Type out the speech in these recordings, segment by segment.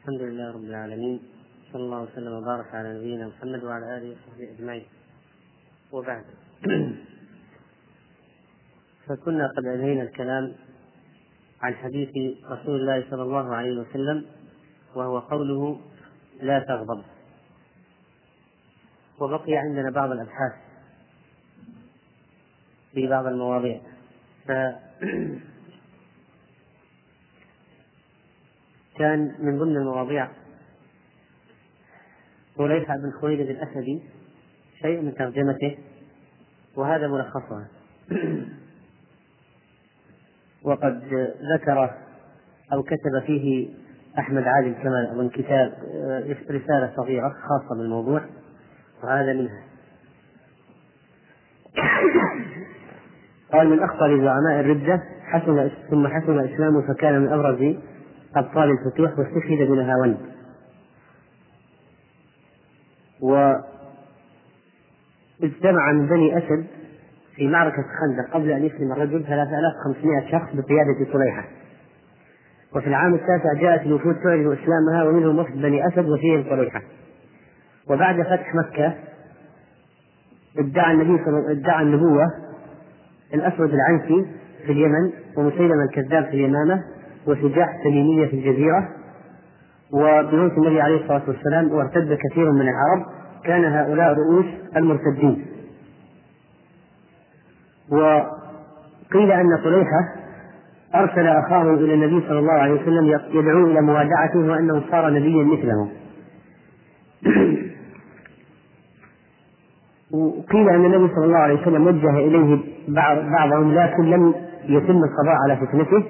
الحمد لله رب العالمين صلى الله وسلم وبارك على نبينا محمد وعلى آله وصحبه أجمعين. وبعد. فكنا قد أنهينا الكلام عن حديث رسول الله صلى الله عليه وسلم وهو قوله لا تغضب. وبقي عندنا بعض الأبحاث في بعض المواضيع. ف كان من ضمن المواضيع. طليحة بن خويلد الأسدي شيء من ترجمته وهذا ملخصها. وقد ذكر أو كتب فيه أحمد علي الكمال أظن كتاب رسالة صغيرة خاصة بالموضوع وهذا منها. قال من أخطر زعماء الردة حسن ثم حسن إسلامه فكان من أبرز أبطال الفتوح واستشهد بنهاوند واجتمع من بني أسد في معركة خندق قبل أن يسلم الرجل 3500 شخص بقيادة طليحة. وفي العام التاسع جاءت الوفود تعلن إسلامها ومنهم وفد بني أسد وفيهم طليحة. وبعد فتح مكة ادعى النبي صلى ادعى النبوة الأسود العنسي في اليمن ومسيلمة الكذاب في اليمامة وشجاع التميمية في الجزيرة وبموت النبي عليه الصلاة والسلام وارتد كثير من العرب كان هؤلاء رؤوس المرتدين. وقيل أن طليحة أرسل أخاه إلى النبي صلى الله عليه وسلم يدعو إلى موادعته وأنه صار نبيا مثله وقيل أن النبي صلى الله عليه وسلم وجه إليه بعضهم لكن لم يتم القضاء على فتنته.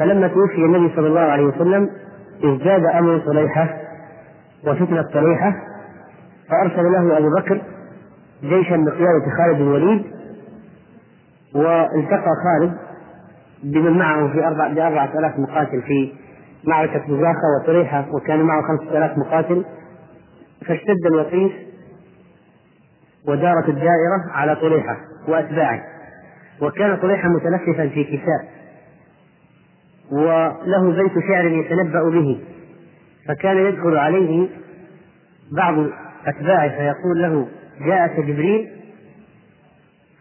فلما توفي النبي صلى الله عليه وسلم ازداد أمر طليحه وفتنة طليحه فأرسل له أبو بكر جيشا بقيادة خالد بن الوليد والتقى خالد بمن معه في أربع بأربعة آلاف مقاتل في معركة بزاخة وطريحة وكان معه خمسة آلاف مقاتل. فاشتد الوطيس ودارت الدائرة على طليحة وأتباعه وكان طليحة متلففا في كساء. وله بيت شعر يتنبأ به. فكان يدخل عليه بعض أتباعه فيقول له جاءك جبريل؟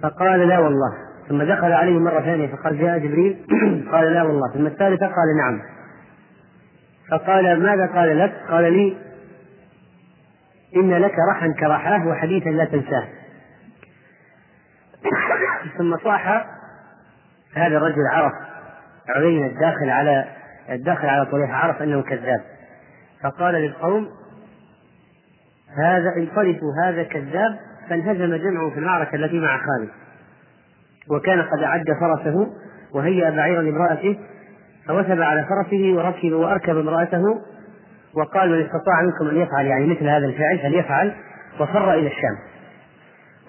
فقال لا والله. ثم دخل عليه مرة ثانية فقال جاء جبريل؟ قال لا والله. ثم الثالثة قال نعم. فقال ماذا قال لك؟ قال لي إن لك رحا كرحاه وحديثا لا تنساه. ثم صاح هذا الرجل عرف عيينة الداخل على الداخل على طليحة عرف أنه كذاب. فقال للقوم هذا انطلقوا هذا كذاب فانهزم جمعه في المعركة التي مع خالد وكان قد أعد فرسه وهيأ بعيرا لامرأته فوثب على فرسه وركب وأركب امرأته وقال من استطاع منكم أن يفعل يعني مثل هذا الفعل فليفعل وفر إلى الشام.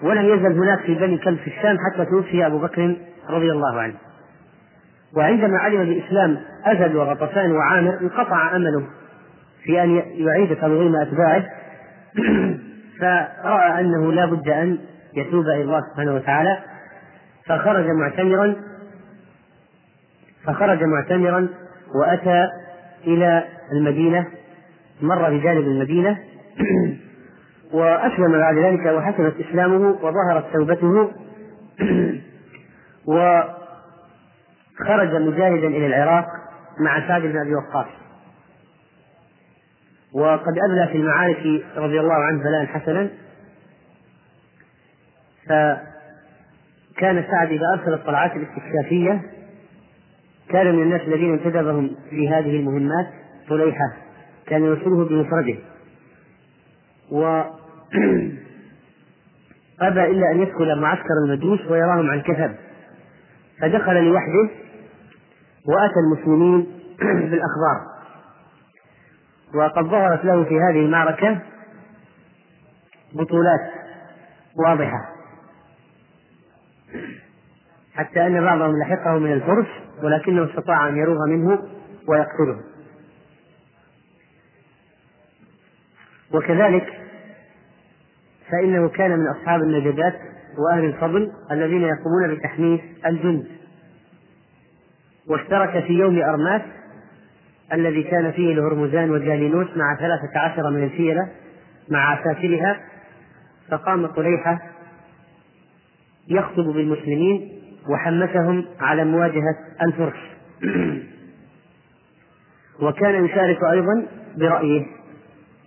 ولم يزل هناك في بني كلب في الشام حتى توفي أبو بكر رضي الله عنه. وعندما علم بإسلام أسد وغطفان وعامر انقطع أمله في أن يعيد تنظيم أتباعه. فرأى أنه لا بد أن يتوب إلى الله سبحانه وتعالى. فخرج معتمرا فخرج معتمرا وأتى إلى المدينة مر بجانب المدينة. وأسلم بعد ذلك وحسنت إسلامه وظهرت توبته. و خرج مجاهدا إلى العراق مع سعد بن أبي وقاص. وقد أبلى في المعارك رضي الله عنه بلاء حسنا. فكان سعد إذا أرسل الطلعات الاستكشافية كان من الناس الذين انتدبهم في هذه المهمات طليحة كان يرسله بمفرده. و أبى إلا أن يدخل معسكر المجوس ويراهم عن كثب. فدخل لوحده وأتى المسلمين بالأخبار. وقد ظهرت له في هذه المعركة بطولات واضحة. حتى أن بعضهم لحقه من الفرس ولكنه استطاع أن يروغ منه ويقتله. وكذلك فإنه كان من أصحاب النجدات وأهل الفضل الذين يقومون بتحميس الجند. واشترك في يوم أرماس الذي كان فيه الهرمزان وجالينوس مع ثلاثة عشر من الفيلة مع عساكرها فقام طليحة يخطب بالمسلمين وحمسهم على مواجهة الفرس. وكان يشارك أيضا برأيه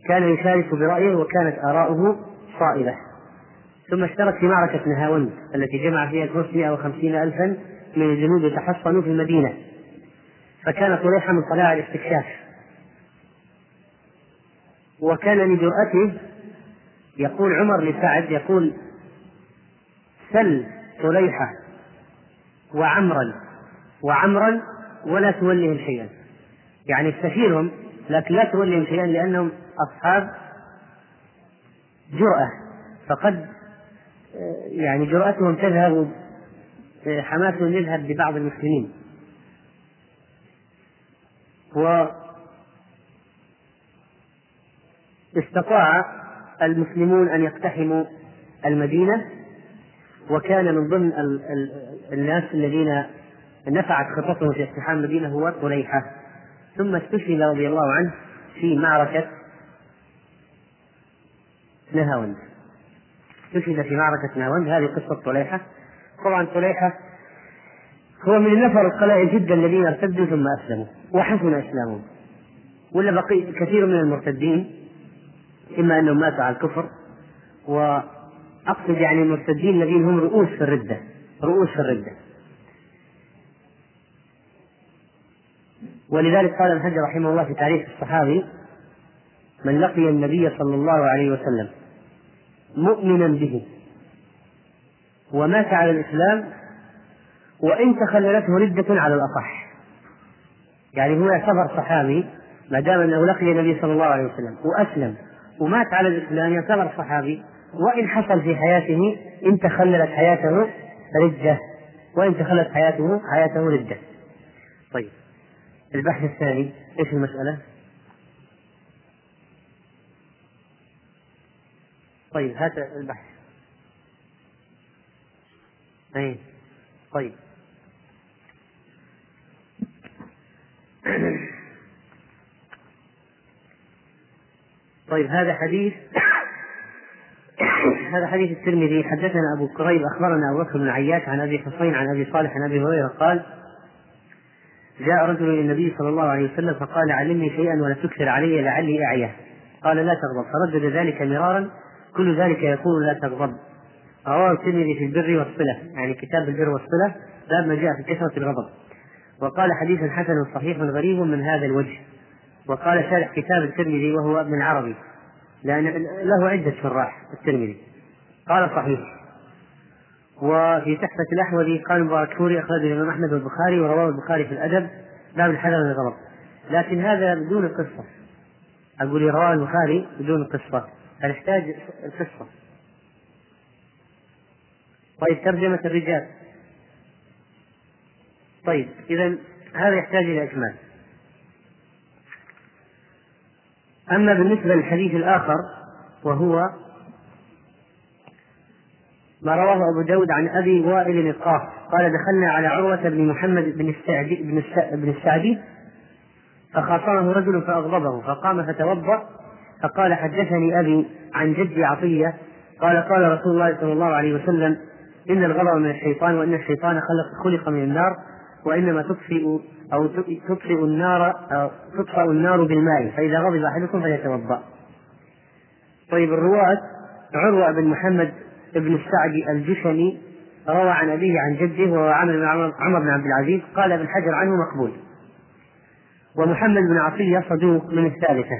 كان يشارك برأيه وكانت آراؤه صائبة. ثم اشترك في معركة نهاوند التي جمع فيها الفرس 150 ألفا من الجنود يتحصنوا في المدينة. فكان طليحة من طلاع الاستكشاف. وكان لجرأته يقول عمر لسعد يقول سل طليحة وعمرا وعمرا ولا تولهم شيئا. يعني استشيرهم لكن لا تولهم شيئا لأنهم أصحاب جرأة. فقد يعني جرأتهم تذهب حماسهم يذهب ببعض المسلمين. و استطاع المسلمون أن يقتحموا المدينة وكان من ضمن الناس الذين نفعت خطتهم في اقتحام المدينة هو طليحة ثم استشهد رضي الله عنه في معركة نهاوند. استشهد في معركة نهاوند. هذه قصة طليحة طبعا طليحة هو من النفر القلائل جدا الذين ارتدوا ثم أسلموا وحسن أسلامهم. ولا بقي كثير من المرتدين إما أنهم ماتوا على الكفر. وأقصد يعني المرتدين الذين هم رؤوس في الردة رؤوس في الردة. ولذلك قال ابن حجر رحمه الله في تاريخ الصحابي من لقي النبي صلى الله عليه وسلم مؤمنا به ومات على الإسلام وإن تخللته ردة على الأصح. يعني هو يعتبر صحابي ما دام أنه لقي النبي صلى الله عليه وسلم وأسلم ومات على الإسلام يعتبر صحابي وإن حصل في حياته إن تخللت حياته ردة. وإن تخللت حياته حياته ردة. طيب البحث الثاني إيش المسألة؟ طيب هات البحث. أي طيب. طيب هذا حديث هذا حديث الترمذي. حدثنا أبو كريب أخبرنا أبو بكر بن عياش عن أبي حصين عن أبي صالح عن أبي هريرة قال جاء رجل إلى النبي صلى الله عليه وسلم فقال علمني شيئا ولا تكثر علي لعلي أعيه. قال لا تغضب. فردد ذلك مرارا كل ذلك يقول لا تغضب. رواه الترمذي في البر والصلة يعني كتاب البر والصلة باب ما جاء في كثرة الغضب. وقال حديث حسن صحيح غريب من هذا الوجه. وقال شارح كتاب الترمذي وهو ابن العربي. لأن له عدة شراح الترمذي. قال صحيح. وفي تحفة الأحوذي قال مبارك فوري أخرجه الإمام أحمد والبخاري ورواه البخاري في الأدب باب الحذر من الغضب. لكن هذا بدون القصة أقول رواه البخاري بدون القصة فنحتاج القصة؟ طيب ترجمة الرجال. طيب إذا هذا يحتاج إلى إكمال. أما بالنسبة للحديث الآخر وهو ما رواه أبو داود عن أبي وائل القاف قال دخلنا على عروة بن محمد بن السعدي بن, بن السعدي فخاصمه رجل فأغضبه فقام فتوضأ فقال حدثني أبي عن جدي عطية قال قال رسول الله صلى الله عليه وسلم إن الغضب من الشيطان وإن الشيطان خلق خلق من النار وإنما تطفئ أو تطفئ النار أو النار بالماء فإذا غضب أحدكم فليتوضأ. طيب الرواة عروة بن محمد بن السعدي الجشني روى عن أبيه عن جده وهو عمر بن عمر بن عبد العزيز قال ابن حجر عنه مقبول. ومحمد بن عطية صدوق من الثالثة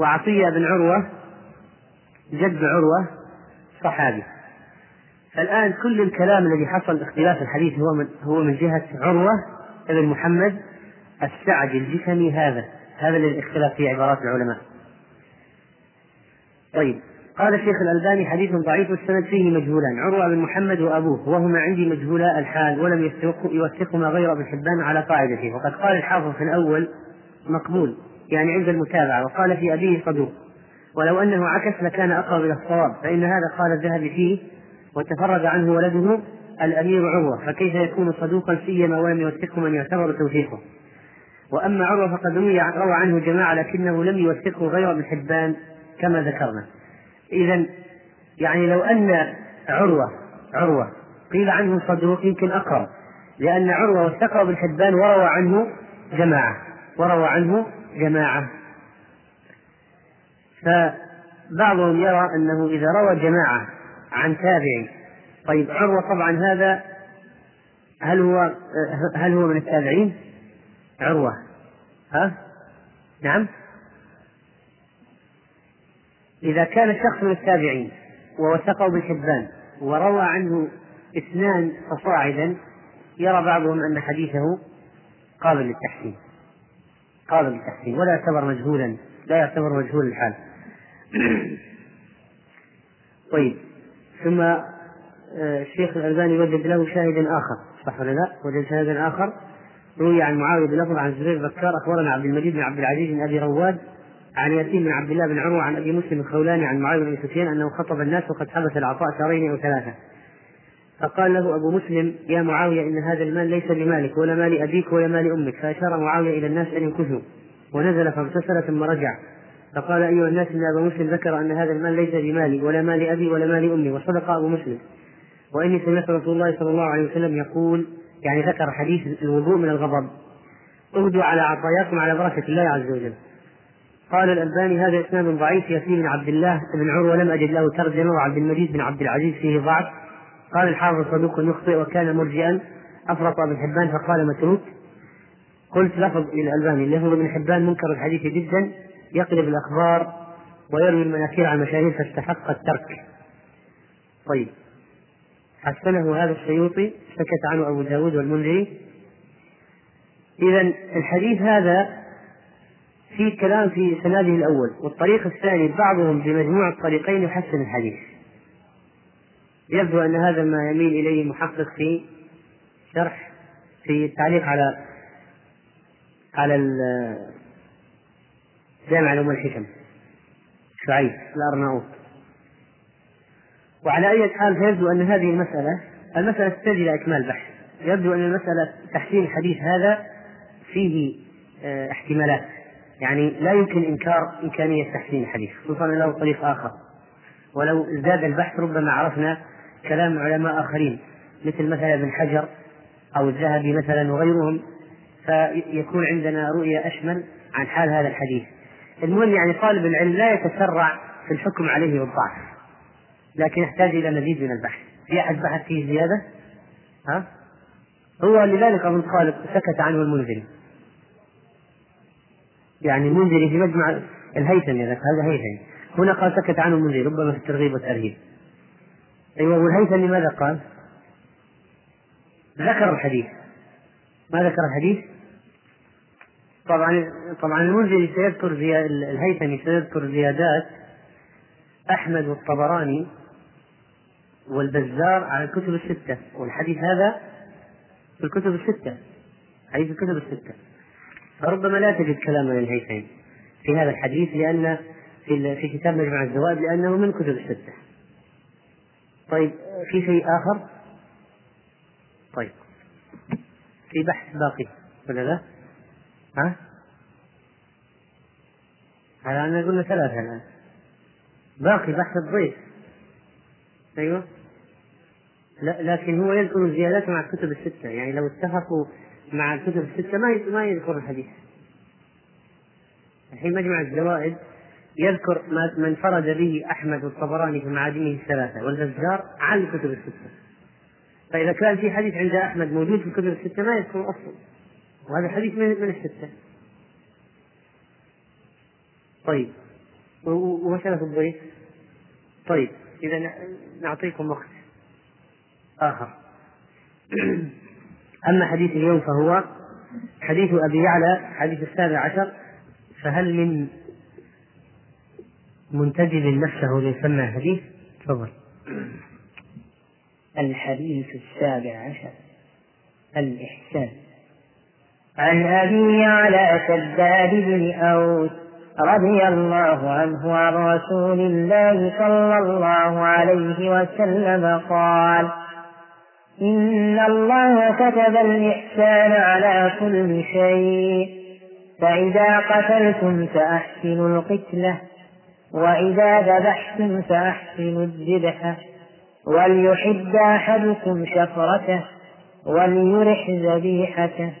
وعطية بن عروة جد عروة صحابي فالآن كل الكلام الذي حصل اختلاف الحديث هو من هو من جهة عروة ابن محمد السعدي الجسمي هذا. هذا الاختلاف في عبارات العلماء. طيب. قال الشيخ الألباني حديث ضعيف السند فيه مجهولان. عروة بن محمد وأبوه وهما عندي مجهولا الحال ولم يوثقهما غير ابن حبان على قاعدته. وقد قال الحافظ في الأول مقبول يعني عند المتابعة وقال في أبيه صدوق. ولو أنه عكس لكان أقرب إلى الصواب فإن هذا قال الذهبي فيه وتفرج عنه ولده الأمير عروة فكيف يكون صدوقا سيما ولم يوثقه من يعتبر توثيقه؟ وأما عروة فقد روي روى عنه جماعة لكنه لم يوثقه غير ابن حبان كما ذكرنا. إذا يعني لو أن عروة عروة قيل عنه صدوق يمكن أقرب لأن عروة وثقه ابن حبان وروى عنه جماعة وروى عنه جماعة. فبعضهم يرى أنه إذا روى جماعة عن تابعي. طيب عروة طبعا هذا هل هو هل هو من التابعين؟ عروة. ها؟ نعم. إذا كان شخص من التابعين ووثقه ابن حبان وروى عنه اثنان فصاعدا يرى بعضهم أن حديثه قابل للتحسين. قابل للتحسين ولا يعتبر مجهولا لا يعتبر مجهول الحال. طيب. ثم آه، الشيخ الألباني وجد له شاهدا آخر. صح ولا لا؟ وجد شاهدا آخر. روي عن معاوية بلفظ عن زبير بكار أخبرنا عبد المجيد بن عبد العزيز بن أبي رواد عن ياسين بن عبد الله بن عروة عن أبي مسلم الخولاني عن معاوية بن سفيان أنه خطب الناس وقد حبس العطاء شهرين أو ثلاثة. فقال له أبو مسلم يا معاوية إن هذا المال ليس بمالك ولا مال أبيك ولا مال أمك. فأشار معاوية إلى الناس أن يمكثوا ونزل فاغتسل ثم رجع. فقال أيها الناس إن أبا مسلم ذكر أن هذا المال ليس بمالي ولا مال أبي ولا مال أمي وصدق أبو مسلم. وإني سمعت رسول الله صلى الله عليه وسلم يقول يعني ذكر حديث الوضوء من الغضب. اغدوا على عطاياكم على بركة الله عز وجل. قال الألباني هذا إسناد ضعيف ياسين بن عبد الله بن عروة لم أجد له ترجمة وعبد المجيد بن عبد العزيز فيه ضعف. قال الحافظ صدوق يخطئ وكان مرجئا أفرط ابن حبان فقال متروك. قلت لفظ للألباني لفظ ابن حبان منكر الحديث جدا. يقلب الأخبار ويروي المناكير على المشاهير فاستحق الترك. طيب. حسنه هذا السيوطي سكت عنه أبو داود والمنذري. إذا الحديث هذا في كلام في سناده الأول والطريق الثاني بعضهم بمجموع الطريقين يحسن الحديث. يبدو أن هذا ما يميل إليه محقق في شرح في التعليق على على جامع علوم الحكم شعيب الأرناؤوط. وعلى أي حال فيبدو أن هذه المسألة المسألة تحتاج إلى إكمال بحث. يبدو أن المسألة تحسين الحديث هذا فيه آه احتمالات. يعني لا يمكن إنكار إمكانية تحسين الحديث خصوصا له طريق آخر. ولو ازداد البحث ربما عرفنا كلام علماء آخرين مثل مثلا ابن حجر أو الذهبي مثلا وغيرهم فيكون عندنا رؤية أشمل عن حال هذا الحديث. المهم يعني طالب العلم لا يتسرع في الحكم عليه بالضعف لكن يحتاج إلى مزيد من البحث. في أحد بحث فيه زيادة؟ ها؟ هو لذلك أظن قال سكت عنه المنذري. يعني المنذري في مجمع الهيثمي هذا هيثمي هنا قال سكت عنه المنذري ربما في الترغيب والترهيب أيوة والهيثمي ماذا قال؟ ذكر الحديث. ما ذكر الحديث؟ طبعا طبعا المنذري سيذكر الهيثمي سيذكر زيادات أحمد والطبراني والبزار على الكتب الستة والحديث هذا في الكتب الستة حديث الكتب الستة. فربما لا تجد كلاما للهيثمي في هذا الحديث لأن في في كتاب مجمع الزوائد لأنه من كتب الستة. طيب في شيء آخر؟ طيب في بحث باقي ولا لا؟ ها؟ على أن قلنا ثلاثة الآن. باقي بحث الضيف. أيوه. لا لكن هو يذكر الزيادات مع الكتب الستة. يعني لو اتفقوا مع الكتب الستة ما ما يذكر الحديث. الحين مجمع الزوائد. يذكر ما من فرد به أحمد والطبراني في معادنه الثلاثة والبزار عن الكتب الستة. فإذا كان في حديث عند أحمد موجود في الكتب الستة ما يذكر أصلا. وهذا حديث من, من الستة. طيب. ومسألة الضيف. طيب. إذا نعطيكم وقت آخر. أما حديث اليوم فهو حديث أبي يعلى حديث السابع عشر. فهل من منتجب نفسه ليسمى حديث؟ تفضل. الحديث السابع عشر. الإحسان. عن أبي يعلى شداد بن أوس رضي الله عنه عن رسول الله صلى الله عليه وسلم قال إن الله كتب الإحسان على كل شيء فإذا قتلتم فأحسنوا القتلة وإذا ذبحتم فأحسنوا الذبح وليحب أحدكم شفرته وليرح ذبيحته.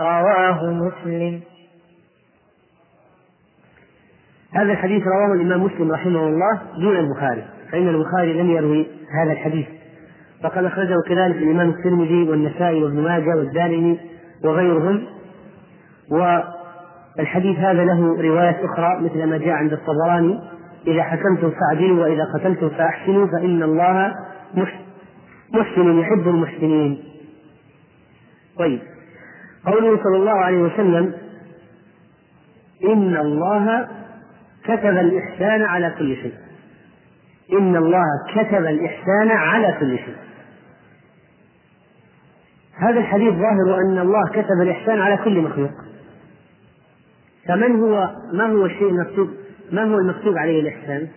رواه مسلم. هذا الحديث رواه الإمام مسلم رحمه الله دون البخاري فإن البخاري لم يروي هذا الحديث. فقد أخرجه كذلك الإمام الترمذي والنسائي وابن ماجه والدارمي وغيرهم. والحديث هذا له رواية أخرى مثل ما جاء عند الطبراني إذا حكمتم فاعدلوا وإذا قتلتم فأحسنوا فإن الله محسن يحب المحسنين. طيب. قوله صلى الله عليه وسلم إن الله كتب الإحسان على كل شيء. إن الله كتب الإحسان على كل شيء. هذا الحديث ظاهر أن الله كتب الإحسان على كل مخلوق. فمن هو ما هو الشيء المكتوب ما هو المكتوب عليه الإحسان؟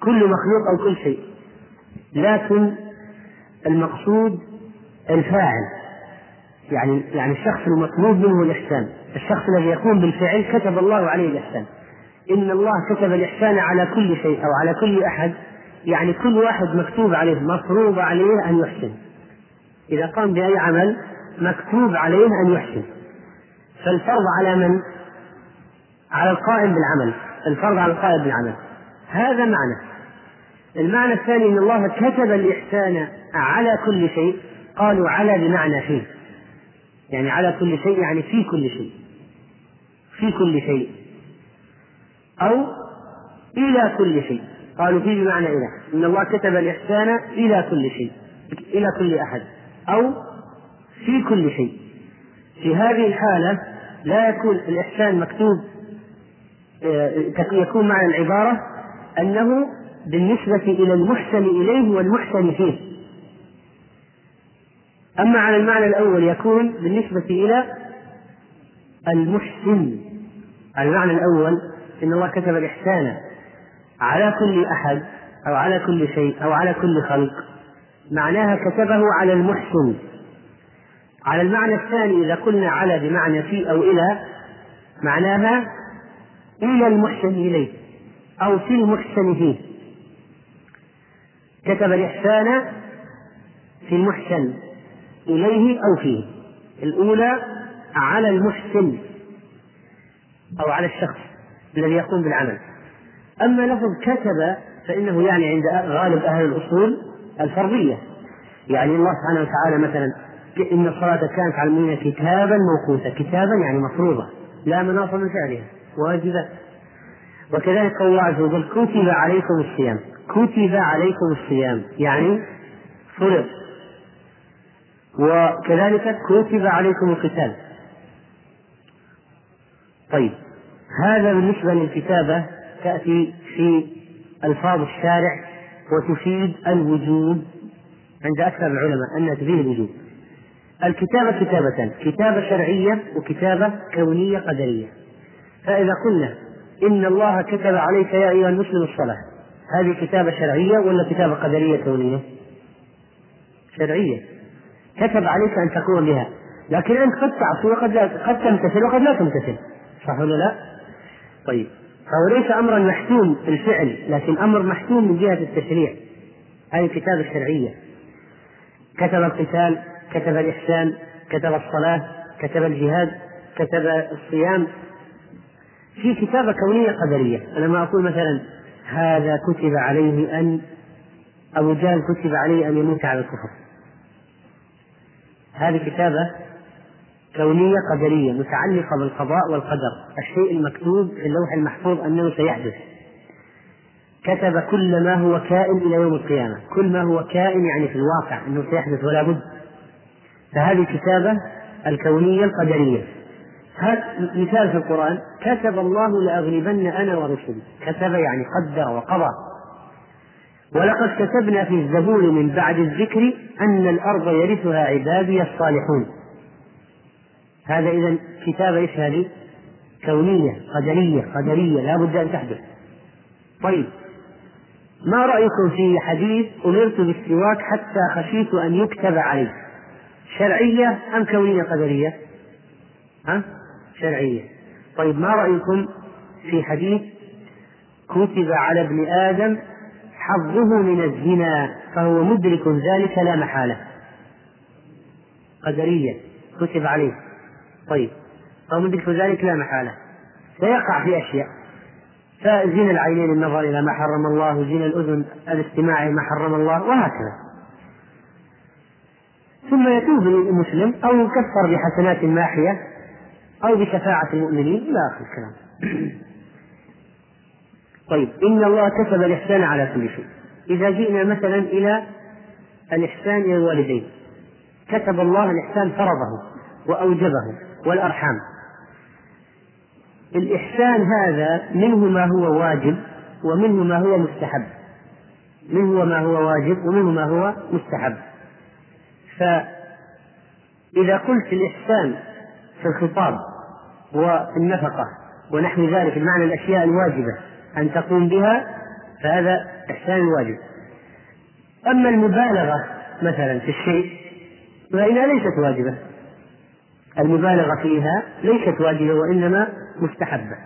كل مخلوق أو كل شيء. لكن المقصود الفاعل. يعني يعني الشخص المطلوب منه الإحسان. الشخص الذي يقوم بالفعل كتب الله عليه الإحسان. إن الله كتب الإحسان على كل شيء أو على كل أحد. يعني كل واحد مكتوب عليه مفروض عليه أن يحسن. إذا قام بأي عمل مكتوب عليه أن يحسن. فالفرض على من؟ على القائم بالعمل. الفرض على القائم بالعمل. هذا معنى. المعنى الثاني أن الله كتب الإحسان على كل شيء قالوا على بمعنى فيه. يعني على كل شيء يعني في كل شيء. في كل شيء. أو إلى كل شيء. قالوا في بمعنى إلى. إن الله كتب الإحسان إلى كل شيء. إلى كل أحد. أو في كل شيء. في هذه الحالة لا يكون الإحسان مكتوب آه، يكون معنى العبارة أنه بالنسبة إلى المحسن إليه والمحسن فيه. أما على المعنى الأول يكون بالنسبة إلى المحسن. المعنى الأول إن الله كتب الإحسان على كل أحد أو على كل شيء أو على كل خلق. معناها كتبه على المحسن. على المعنى الثاني إذا قلنا على بمعنى في أو إلى معناها إلى المحسن إليه أو في المحسن فيه. كتب الإحسان في المحسن إليه أو فيه. الأولى على المحسن أو على الشخص الذي يقوم بالعمل. أما لفظ كتب فإنه يعني عند غالب أهل الأصول الفرضية. يعني الله سبحانه وتعالى مثلا إن الصلاة كانت على المؤمنين كتابا موقوتا كتابا يعني مفروضة لا مناص من فعلها واجبة. وكذلك قول الله عز وجل كتب عليكم الصيام. كتب عليكم الصيام يعني فرض وكذلك كتب عليكم القتال. طيب هذا بالنسبة للكتابة تأتي في ألفاظ الشارع وتفيد الوجوب عند أكثر العلماء أنها تفيد الوجوب الكتابة كتابتان كتابة شرعية وكتابة كونية قدرية. فإذا قلنا إن الله كتب عليك يا أيها المسلم الصلاة هذه كتابة شرعية ولا كتابة قدرية كونية؟ شرعية. كتب عليك أن تقوم بها لكن أنت قد تعصي وقد لا قد تمتثل وقد لا تمتثل. صح ولا لا؟ طيب. فهو ليس أمرا محتوم في الفعل لكن أمر محتوم من جهة التشريع. هذه الكتابة الشرعية كتب القتال كتب الإحسان كتب الصلاة كتب الجهاد كتب الصيام. في كتابة كونية قدرية. أنا ما أقول مثلا هذا كتب عليه أن أبو جهل كتب عليه أن يموت على الكفر. هذه كتابة كونية قدرية متعلقة بالقضاء والقدر. الشيء المكتوب في اللوح المحفوظ أنه سيحدث. كتب كل ما هو كائن إلى يوم القيامة. كل ما هو كائن يعني في الواقع أنه سيحدث ولا بد. فهذه الكتابة الكونية القدرية. مثال في القرآن كتب الله لأغلبن أنا ورسلي كتب يعني قدر وقضى ولقد كتبنا في الزبور من بعد الذكر أن الأرض يرثها عبادي الصالحون هذا إذا كتابة إيش هذه؟ كونية قدرية قدرية لا بد أن تحدث طيب ما رأيكم في حديث أمرت بالسواك حتى خشيت أن يكتب علي شرعية أم كونية قدرية؟ ها؟ شرعية. طيب ما رأيكم في حديث كتب على ابن آدم حظه من الزنا فهو مدرك ذلك لا محالة؟ قدرية. كتب عليه. طيب فهو مدرك ذلك لا محالة. سيقع في أشياء. فزنا العينين النظر إلى ما حرم الله زنا الأذن الاستماع ما حرم الله وهكذا. ثم يتوب المسلم أو يكفر بحسنات ماحية أو بشفاعة المؤمنين إلى آخر الكلام. طيب إن الله كتب الإحسان على كل شيء. إذا جئنا مثلا إلى الإحسان إلى الوالدين. كتب الله الإحسان فرضه وأوجبه والأرحام. الإحسان هذا منه ما هو واجب ومنه ما هو مستحب. منه ما هو واجب ومنه ما هو مستحب. فإذا قلت الإحسان في الخطاب والنفقة. ونحو ذلك بمعنى الأشياء الواجبة أن تقوم بها فهذا إحسان واجب. أما المبالغة مثلا في الشيء فإنها ليست واجبة. المبالغة فيها ليست واجبة وإنما مستحبة.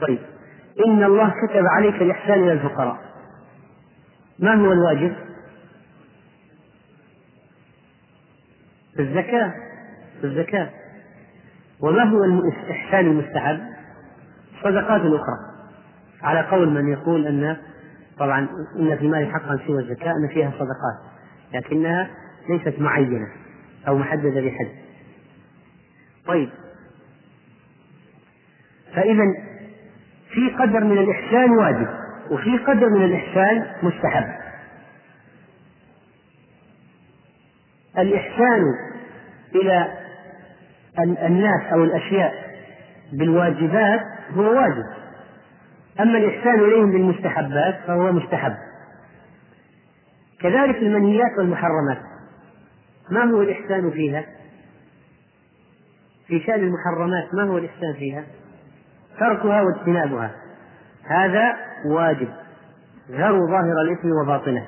طيب إن الله كتب عليك الإحسان إلى الفقراء. ما هو الواجب؟ الزكاة. الزكاة. وما هو الإحسان المستحب؟ صدقات أخرى. على قول من يقول أن طبعا إن في المال حقا سوى الزكاة أن فيها صدقات لكنها ليست معينة أو محددة بحد. طيب. فإذا في قدر من الإحسان واجب وفي قدر من الإحسان مستحب. الإحسان إلى الناس أو الأشياء بالواجبات هو واجب. أما الإحسان إليهم بالمستحبات فهو مستحب. كذلك المنهيات والمحرمات. ما هو الإحسان فيها؟ في شأن المحرمات ما هو الإحسان فيها؟ تركها واجتنابها. هذا واجب. ذروا ظاهر الإثم وباطنه.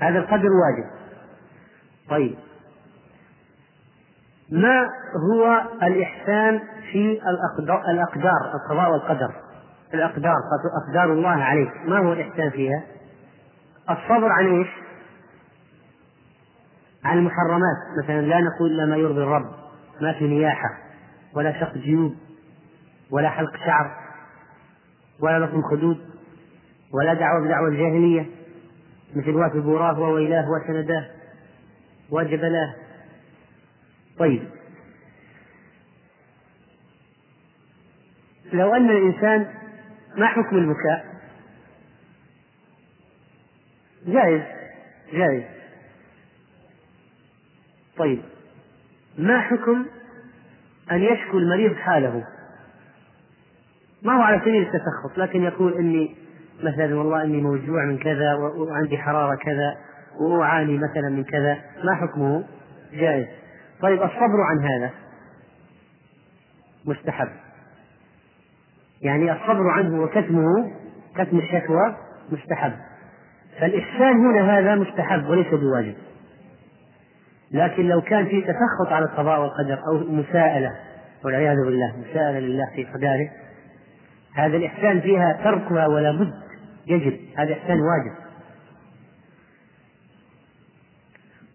هذا القدر واجب. طيب. ما هو الإحسان في الأقدار, القضاء والقدر؟ الأقدار أقدار الله عليك. ما هو الإحسان فيها؟ الصبر عن إيش؟ عن المحرمات. مثلا لا نقول إلا ما يرضي الرب ما في نياحة ولا شق جيوب ولا حلق شعر ولا لطم خدود ولا دعوة بدعوة الجاهلية مثل وات بوراه وويلاه وسنداه وجبلاه طيب. لو أن الإنسان ما حكم البكاء؟ جائز جائز. طيب. ما حكم أن يشكو المريض حاله؟ ما هو على سبيل التسخط لكن يقول إني مثلا والله إني موجوع من كذا وعندي حرارة كذا وأعاني مثلا من كذا ما حكمه؟ جائز. طيب الصبر عن هذا مستحب. يعني الصبر عنه وكتمه كتم الشكوى مستحب. فالإحسان هنا هذا مستحب وليس بواجب. لكن لو كان في تسخط على القضاء والقدر أو مساءلة والعياذ بالله مساءلة لله في قدره هذا الإحسان فيها تركها ولا بد يجب. هذا إحسان واجب.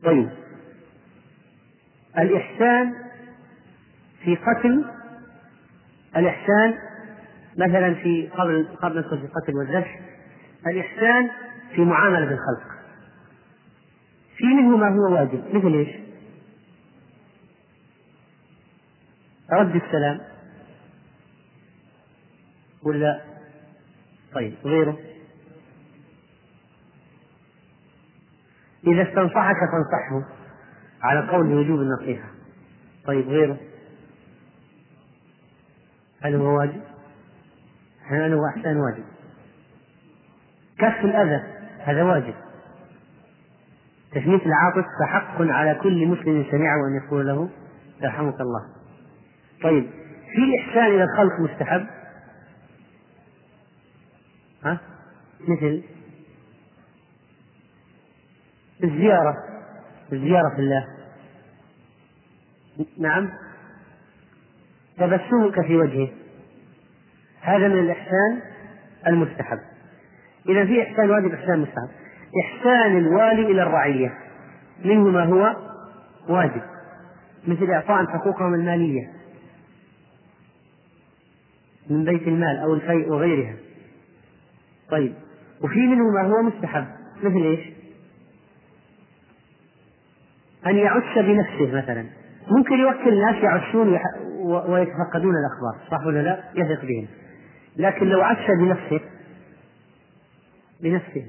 طيب الإحسان في قتل الإحسان مثلا في قبل قبل ندخل في القتل والذبح الإحسان في معاملة الخلق في منه ما هو واجب. مثل إيش؟ رد السلام. ولا طيب غيره؟ إذا استنصحك فانصحه. على قول بوجوب النصيحة. طيب غيره؟ هل هو واجب؟ هل هو إحسان واجب؟ كف الأذى هذا واجب. تشميت العاطف فحق على كل مسلم سمعه أن يقول له يرحمك الله. طيب في إحسان إلى الخلق مستحب؟ ها؟ مثل؟ الزيارة. الزيارة في الله. نعم. تبسمك في وجهه. هذا من الإحسان المستحب. إذا في إحسان واجب إحسان مستحب. إحسان الوالي إلى الرعية. منه ما هو واجب. مثل إعطاء حقوقهم المالية. من بيت المال أو الفيء وغيرها. طيب. وفي منه ما هو مستحب. مثل إيش؟ أن يعش بنفسه مثلا. ممكن يوكل الناس يعشون ويتفقدون الأخبار صح ولا لا؟ يثق بهم. لكن لو عش بنفسه بنفسه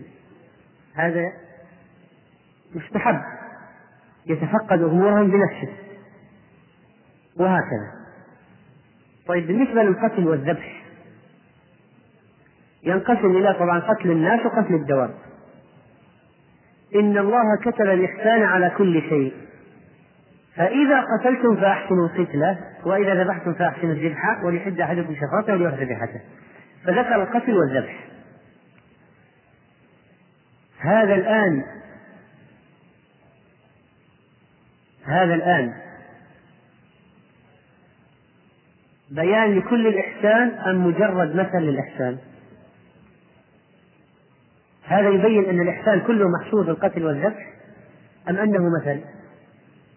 هذا مستحب. يتفقد أمورهم بنفسه. وهكذا. طيب بالنسبة للقتل والذبح ينقسم إلى طبعا قتل الناس وقتل الدواب. إن الله كتب الإحسان على كل شيء. فإذا قتلتم فأحسنوا القتلة وإذا ذبحتم فأحسنوا الذبحة وليحد أحدكم شفرته وليوحد ذبيحته فذكر القتل والذبح. هذا الآن هذا الآن بيان لكل الإحسان أم مجرد مثل للإحسان؟ هذا يبين أن الإحسان كله محصور في القتل والذبح أم أنه مثل؟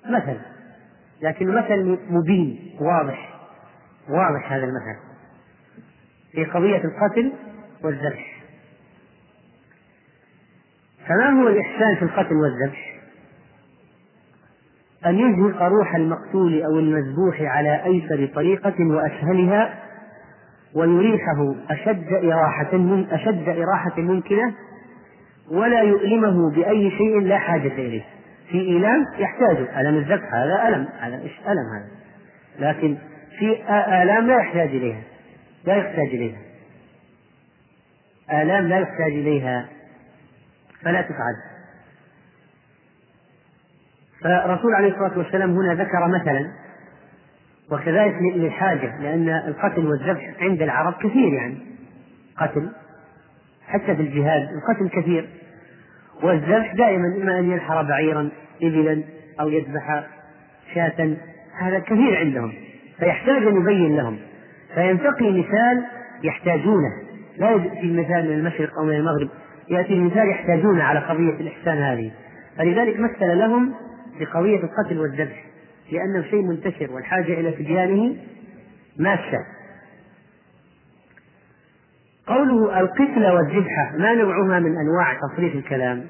مثل لكن مثل مبين واضح واضح هذا المثل في قضية القتل والذبح فما هو الإحسان في القتل والذبح؟ أن يزهق روح المقتول أو المذبوح على أيسر طريقة وأسهلها ويريحه أشد إراحة من أشد إراحة ممكنة ولا يؤلمه بأي شيء لا حاجة إليه. في إيلام يحتاج ألم الذبح هذا ألم. هذا إيش؟ ألم هذا. لكن في آلام لا يحتاج إليها. لا يحتاج إليها. آلام لا يحتاج إليها. فلا تفعل. فالرسول عليه الصلاة والسلام هنا ذكر مثلا وكذلك للحاجة لأن القتل والذبح عند العرب كثير يعني. قتل حتى في الجهاد القتل كثير. والذبح دائما إما أن ينحر بعيرا إبلا أو يذبح شاة هذا كثير عندهم. فيحتاج أن يبين لهم. فينتقي مثال يحتاجونه. لا يأتي المثال من المشرق أو من المغرب. يأتي المثال يحتاجونه على قضية الإحسان هذه. فلذلك مثل لهم بقضية القتل والذبح لأنه شيء منتشر والحاجة إلى تبيانه ماسة. قوله القتلة والذبحة ما نوعها من أنواع تصريف الكلام؟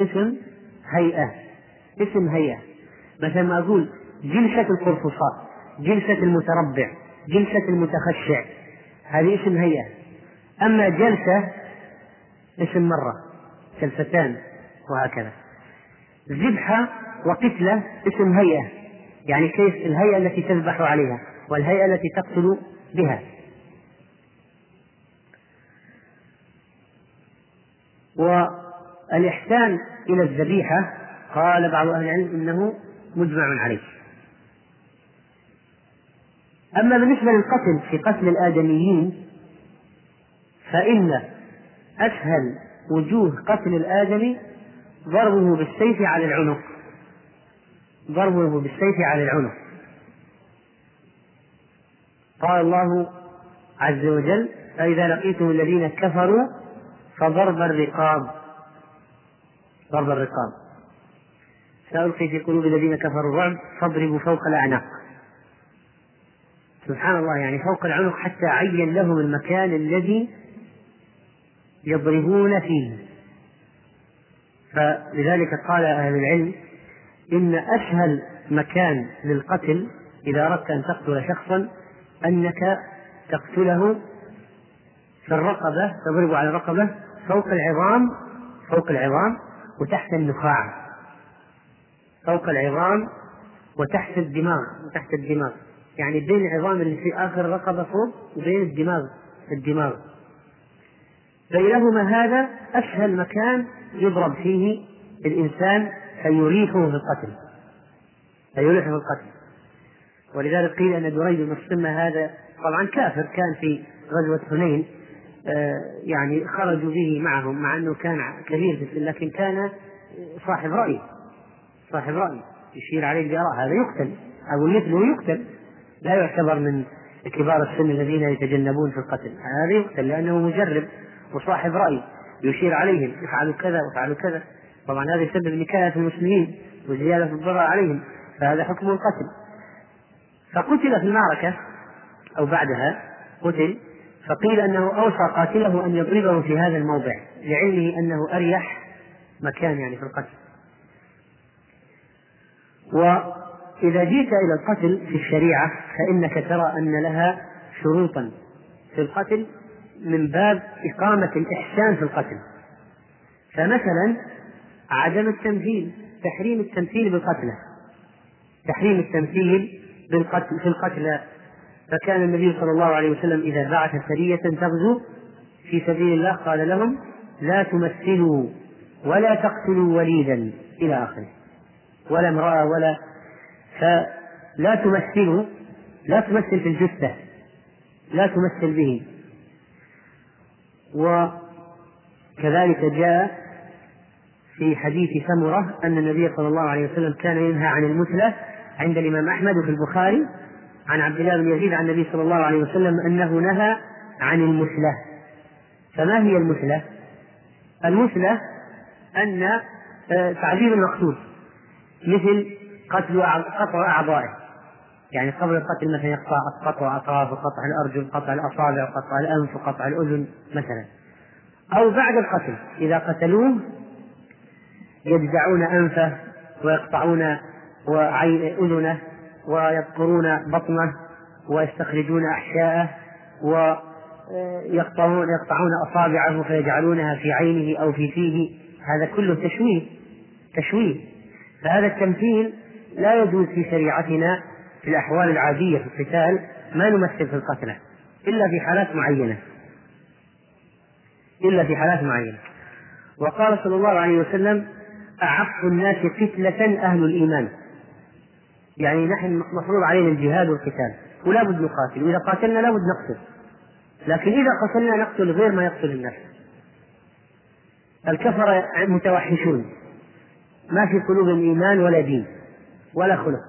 اسم هيئة. اسم هيئة. مثلا ما أقول جلسة القرفصاء جلسة المتربع جلسة المتخشع. هذه اسم هيئة. أما جلسة اسم مرة جلستان وهكذا. ذبحة وقتلة اسم هيئة. يعني كيف الهيئة التي تذبح عليها والهيئة التي تقتل بها. والإحسان إلى الذبيحة قال بعض أهل العلم إنه مجمع عليه. أما بالنسبة للقتل في قتل الآدميين فإن أسهل وجوه قتل الآدمي ضربه بالسيف على العنق. ضربه بالسيف على العنق. قال الله عز وجل فإذا لقيتم الذين كفروا فضرب الرقاب. ضرب الرقاب. سألقي في قلوب الذين كفروا الرعب فاضربوا فوق الأعناق. سبحان الله يعني فوق العنق حتى عين لهم المكان الذي يضربون فيه. فلذلك قال أهل العلم إن أسهل مكان للقتل إذا أردت أن تقتل شخصا أنك تقتله في الرقبة تضرب على الرقبة فوق العظام فوق العظام وتحت النخاع. فوق العظام وتحت الدماغ وتحت الدماغ. يعني بين العظام اللي في آخر الرقبة فوق وبين الدماغ الدماغ. بينهما هذا أسهل مكان يضرب فيه الإنسان فيريحه في القتل. فيريحه في القتل. ولذلك قيل أن دريد بن الصمة هذا. طبعا كافر كان في غزوة حنين آه، يعني خرجوا به معهم مع أنه كان كبير في لكن كان صاحب رأي. صاحب رأي. يشير عليه بآراء. هذا يقتل. أو مثله يقتل. لا يعتبر من كبار السن الذين يتجنبون في القتل. هذا يقتل لأنه مجرب وصاحب رأي. يشير عليهم. افعلوا كذا وافعلوا كذا. طبعا هذا يسبب نكاية المسلمين وزيادة الضرر عليهم فهذا حكم القتل. فقتل في المعركة أو بعدها قتل فقيل أنه أوصى قاتله أن يضربه في هذا الموضع لعلمه أنه أريح مكان يعني في القتل. وإذا جئت إلى القتل في الشريعة فإنك ترى أن لها شروطا في القتل من باب إقامة الإحسان في القتل. فمثلا عدم التمثيل تحريم التمثيل بالقتلى تحريم التمثيل بالقتل في القتلى فكان النبي صلى الله عليه وسلم إذا بعث سرية تغزو في سبيل الله قال لهم لا تمثلوا ولا تقتلوا وليدا. إلى آخره. ولا امرأة ولا فلا تمثلوا لا تمثل في الجثة لا تمثل به. وكذلك جاء في حديث سمرة أن النبي صلى الله عليه وسلم كان ينهى عن المثلة عند الإمام أحمد في البخاري عن عبد الله بن يزيد عن النبي صلى الله عليه وسلم أنه نهى عن المثلة فما هي المثلة؟ المثلة أن آه، تعذيب المقتول مثل قتل قطع أعضائه. يعني قبل القتل مثلا يقطع قطع أطراف وقطع الأرجل قطع الأصابع وقطع الأنف وقطع الأذن مثلا. أو بعد القتل إذا قتلوه يجزعون أنفه ويقطعون أذنه ويذكرون بطنه ويستخرجون أحشاءه ويقطعون يقطعون أصابعه فيجعلونها في عينه أو في فيه. هذا كله تشويه تشويه. فهذا التمثيل لا يجوز في شريعتنا في الأحوال العادية في القتال ما نمثل في القتلى إلا في حالات معينة. إلا في حالات معينة. وقال صلى الله عليه وسلم أعف الناس فتنة أهل الإيمان. يعني نحن مفروض علينا الجهاد والقتال ولا بد نقاتل. وإذا قاتلنا لا بد نقتل. لكن إذا قتلنا نقتل غير ما يقتل الناس. الكفرة متوحشون. ما في قلوبهم إيمان ولا دين ولا خلق.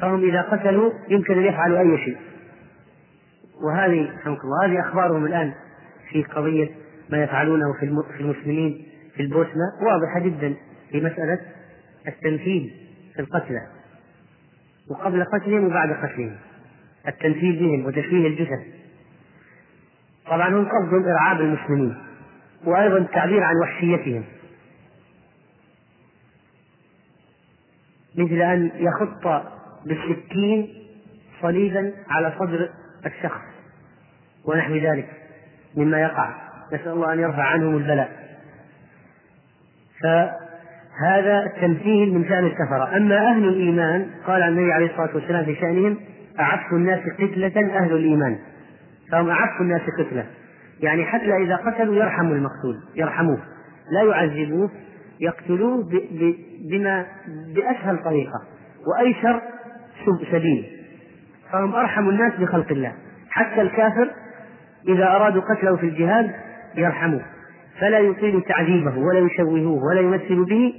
فهم إذا قتلوا يمكن أن يفعلوا أي شيء. وهذه رحمك الله هذه أخبارهم الآن في قضية ما يفعلونه في المسلمين في البوسنة واضحة جدا. في مسألة التنفيذ في القتلى وقبل قتلهم وبعد قتلهم التنفيذ بهم وتشويه الجثث طبعا هم قصدهم إرعاب المسلمين وأيضا التعبير عن وحشيتهم. مثل أن يخط بالسكين صليبا على صدر الشخص ونحو ذلك مما يقع. نسأل الله أن يرفع عنهم البلاء. فهذا التمثيل من شأن الكفرة. أما أهل الإيمان قال النبي عليه الصلاة والسلام في شأنهم أعف الناس قتلة أهل الإيمان. فهم أعف الناس قتلة. يعني حتى إذا قتلوا يرحموا المقتول يرحموه. لا يعذبوه يقتلوه بما بأسهل طريقة. وأيسر سبيل. فهم أرحم الناس بخلق الله. حتى الكافر إذا أرادوا قتله في الجهاد يرحموه. فلا يطيل تعذيبه ولا يشوهوه ولا يمثل به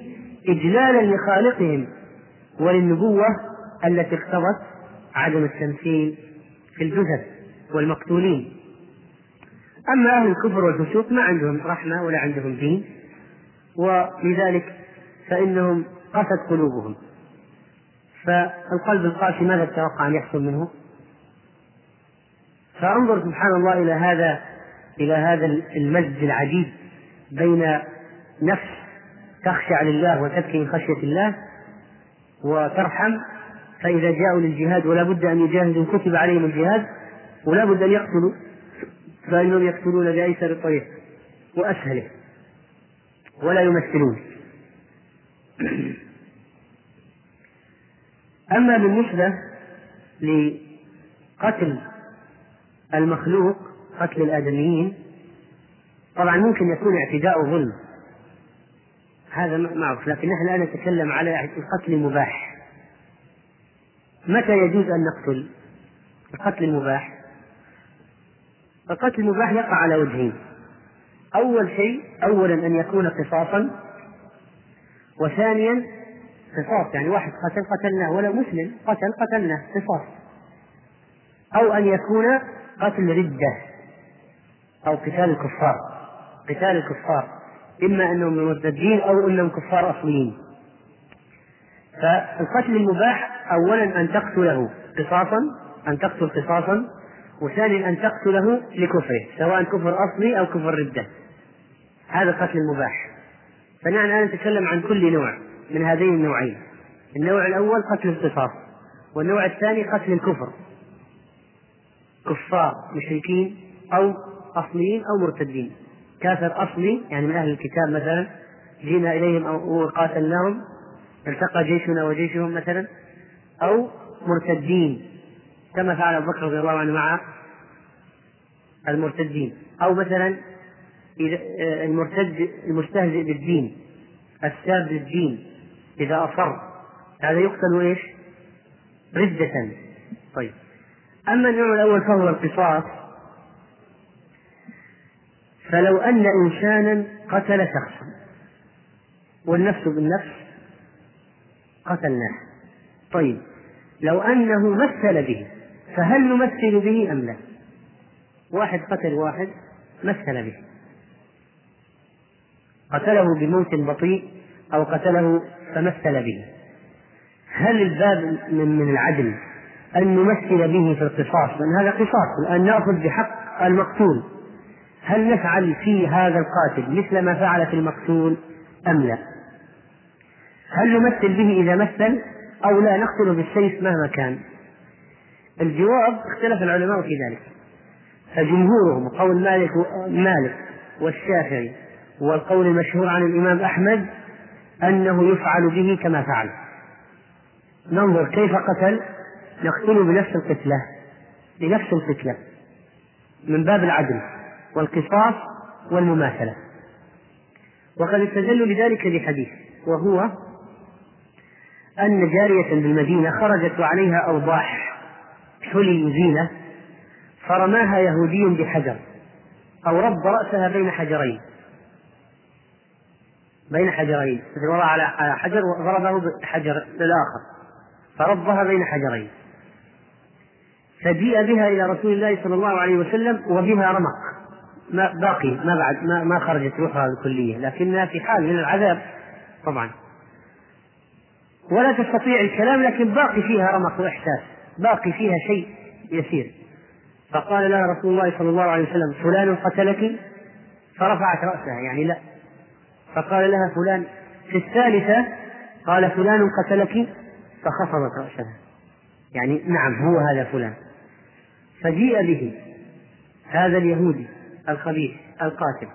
إجلالا لخالقهم وللنبوة التي اقتضت عدم التمثيل في الجثث والمقتولين. أما أهل الكفر والفسوق ما عندهم رحمة ولا عندهم دين ولذلك فإنهم قست قلوبهم. فالقلب القاسي ماذا تتوقع أن يحصل منه؟ فأنظر سبحان الله إلى هذا إلى هذا المجد العجيب. بين نفس تخشع لله وتبكي من خشية الله وترحم فإذا جاءوا للجهاد ولا بد أن يجاهدوا كتب عليهم الجهاد ولا بد أن يقتلوا فإنهم يقتلون بأيسر الطريق وأسهله ولا يمثلون. أما بالنسبة لقتل المخلوق قتل الآدميين طبعا ممكن يكون اعتداء ظلم. هذا معروف لكن نحن الآن نتكلم على القتل المباح. متى يجوز أن نقتل؟ القتل المباح. القتل المباح يقع على وجهين. أول شيء أولا أن يكون قصاصا وثانيا قصاص يعني واحد قتل قتلناه ولا مسلم قتل قتلناه قصاص. أو أن يكون قتل ردة أو قتال الكفار. قتال الكفار إما أنهم مرتدين أو أنهم كفار أصليين. فالقتل المباح أولا أن تقتله قصاصا أن تقتل قصاصا وثانيا أن تقتله لكفره سواء كفر أصلي أو كفر ردة. هذا القتل المباح. فنحن الآن نتكلم عن كل نوع من هذين النوعين. النوع الأول قتل القصاص والنوع الثاني قتل الكفر. كفار مشركين أو أصليين أو مرتدين. كافر أصلي يعني من أهل الكتاب مثلا جينا إليهم أو وقاتلناهم التقى جيشنا وجيشهم مثلا أو مرتدين كما فعل أبو بكر رضي الله عنه مع المرتدين. أو مثلا المرتد المستهزئ بالدين الساب للدين إذا أصر. هذا يقتل إيش؟ ردة. طيب. أما النوع الأول فهو القصاص. فلو أن إنسانا قتل شخصا والنفس بالنفس قتلناه. طيب لو أنه مثل به فهل نمثل به أم لا؟ واحد قتل واحد مثل به. قتله بموت بطيء أو قتله فمثل به. هل الباب من, العدل أن نمثل به في القصاص؟ لأن هذا قصاص الآن نأخذ بحق المقتول. هل نفعل في هذا القاتل مثل ما فعل في المقتول أم لا؟ هل نمثل به إذا مثل أو لا؟ نقتل بالسيف مهما كان. الجواب اختلف العلماء في ذلك. فجمهورهم قول مالك مالك والشافعي والقول المشهور عن الإمام أحمد أنه يفعل به كما فعل. ننظر كيف قتل نقتله بنفس القتلة بنفس القتلة من باب العدل. والقصاص والمماثلة. وقد استدلوا بذلك بحديث وهو أن جارية بالمدينة خرجت وعليها أوضاح حلي زينة فرماها يهودي بحجر أو رب رأسها بين حجرين. بين حجرين وضع على حجر وضربه بحجر للآخر فربها بين حجرين. فجيء بها إلى رسول الله صلى الله عليه وسلم وبها رمق. ما باقي ما بعد ما, ما خرجت روحها الكلية لكنها في حال من العذاب طبعا. ولا تستطيع الكلام لكن باقي فيها رمق وإحساس باقي فيها شيء يسير. فقال لها رسول الله صلى الله عليه وسلم فلان قتلك؟ فرفعت رأسها يعني لا. فقال لها فلان في الثالثة؟ قال فلان قتلك؟ فخفضت رأسها. يعني نعم هو هذا فلان. فجيء به هذا اليهودي. الخبيث القاتل.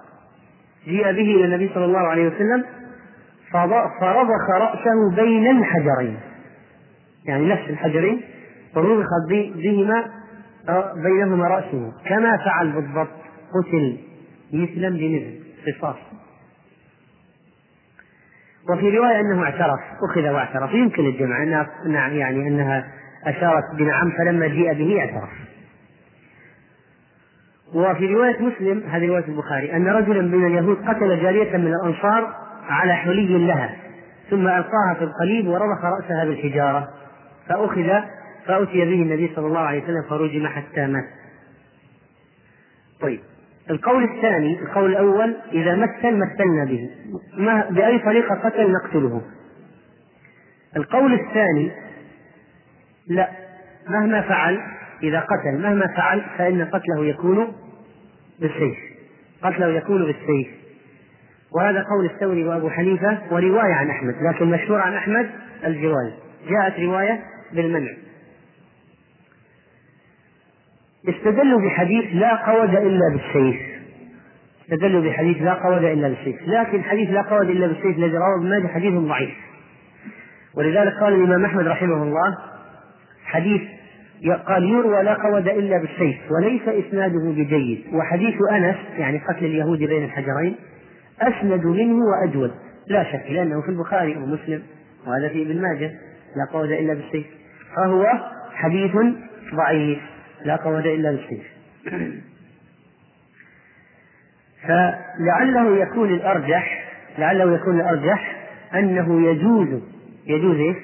جيء به إلى النبي صلى الله عليه وسلم فرضخ رأسه بين الحجرين. يعني نفس الحجرين فرضخ بهما بينهما رأسه. كما فعل بالضبط قتل مثلا بمثل قصاص. وفي رواية أنه اعترف أخذ واعترف. يمكن الجمع أنها يعني أنها أشارت بنعم فلما جيء به اعترف. وفي رواية مسلم هذه رواية البخاري أن رجلا من اليهود قتل جارية من الأنصار على حلي لها ثم ألقاها في القليب ورضخ رأسها بالحجارة فأخذ فأتي به النبي صلى الله عليه وسلم فرجم حتى مات. طيب القول الثاني القول الأول إذا مثل مثلنا به ما بأي طريقة قتل نقتله القول الثاني لا مهما فعل إذا قتل مهما فعل فإن قتله يكون بالسيف. قتله يكون بالسيف. وهذا قول الثوري وأبو حنيفة ورواية عن أحمد لكن مشهور عن أحمد الجواز جاءت رواية بالمنع. استدلوا بحديث لا قود إلا بالسيف. استدلوا بحديث لا قود إلا بالسيف. لكن حديث لا قود إلا بالسيف الذي رواه ابن ماجه حديث ضعيف. ولذلك قال الإمام أحمد رحمه الله حديث قال يروى لا قود إلا بالسيف وليس إسناده بجيد. وحديث أنس يعني قتل اليهود بين الحجرين أسند منه وأجود. لا شك لأنه في البخاري ومسلم وهذا في ابن ماجه لا قود إلا بالسيف. فهو حديث ضعيف لا قود إلا بالسيف. فلعله يكون الأرجح لعله يكون الأرجح أنه يجوز يجوز إيش؟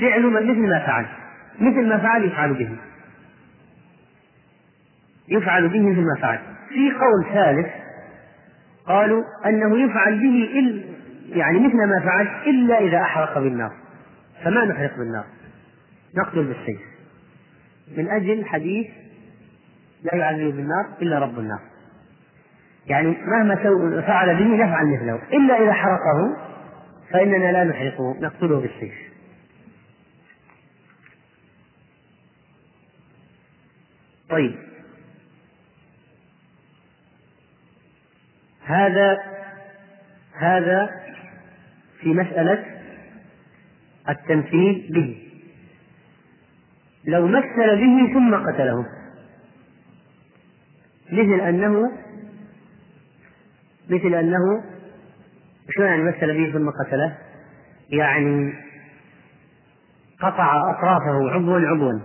فعل مثل ما فعل. مثل ما فعل يفعل به. يفعل به مثل ما فعل. في قول ثالث قالوا أنه يفعل به إل يعني مثل ما فعل إلا إذا أحرق بالنار. فما نحرق بالنار؟ نقتل بالسيف. من أجل حديث لا يعذب بالنار إلا رب النار. يعني مهما فعل به نفعل مثله. إلا إذا حرقه فإننا لا نحرقه نقتله بالسيف. طيب. هذا هذا في مسألة التمثيل به. لو مثل به ثم قتله. مثل أنه مثل أنه شلون يعني مثل به ثم قتله؟ يعني قطع أطرافه عضوا عضوا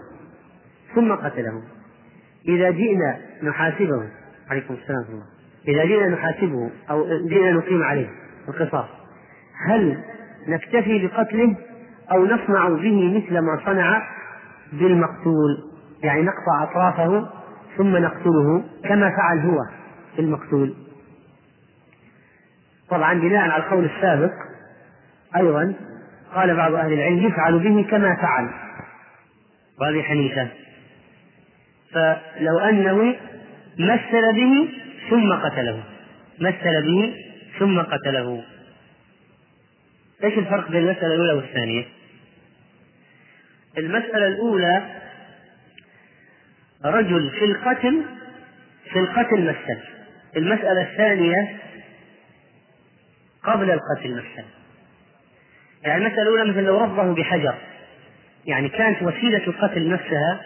ثم قتله. إذا جئنا نحاسبه. عليكم السلام الله. إذا جئنا نحاسبه أو جئنا نقيم عليه القصاص هل نكتفي بقتله أو نصنع به مثل ما صنع بالمقتول؟ يعني نقطع أطرافه ثم نقتله كما فعل هو بالمقتول. طبعا بناء على القول السابق أيضا قال بعض أهل العلم يفعل به كما فعل. وهذه حنيفة. فلو أنه مثل به ثم قتله. مثل به ثم قتله. إيش الفرق بين المسألة الأولى والثانية؟ المسألة الأولى رجل في القتل في القتل مثل المسألة الثانية قبل القتل مثل يعني المسألة الأولى مثل لو ربه بحجر. يعني كانت وسيلة القتل نفسها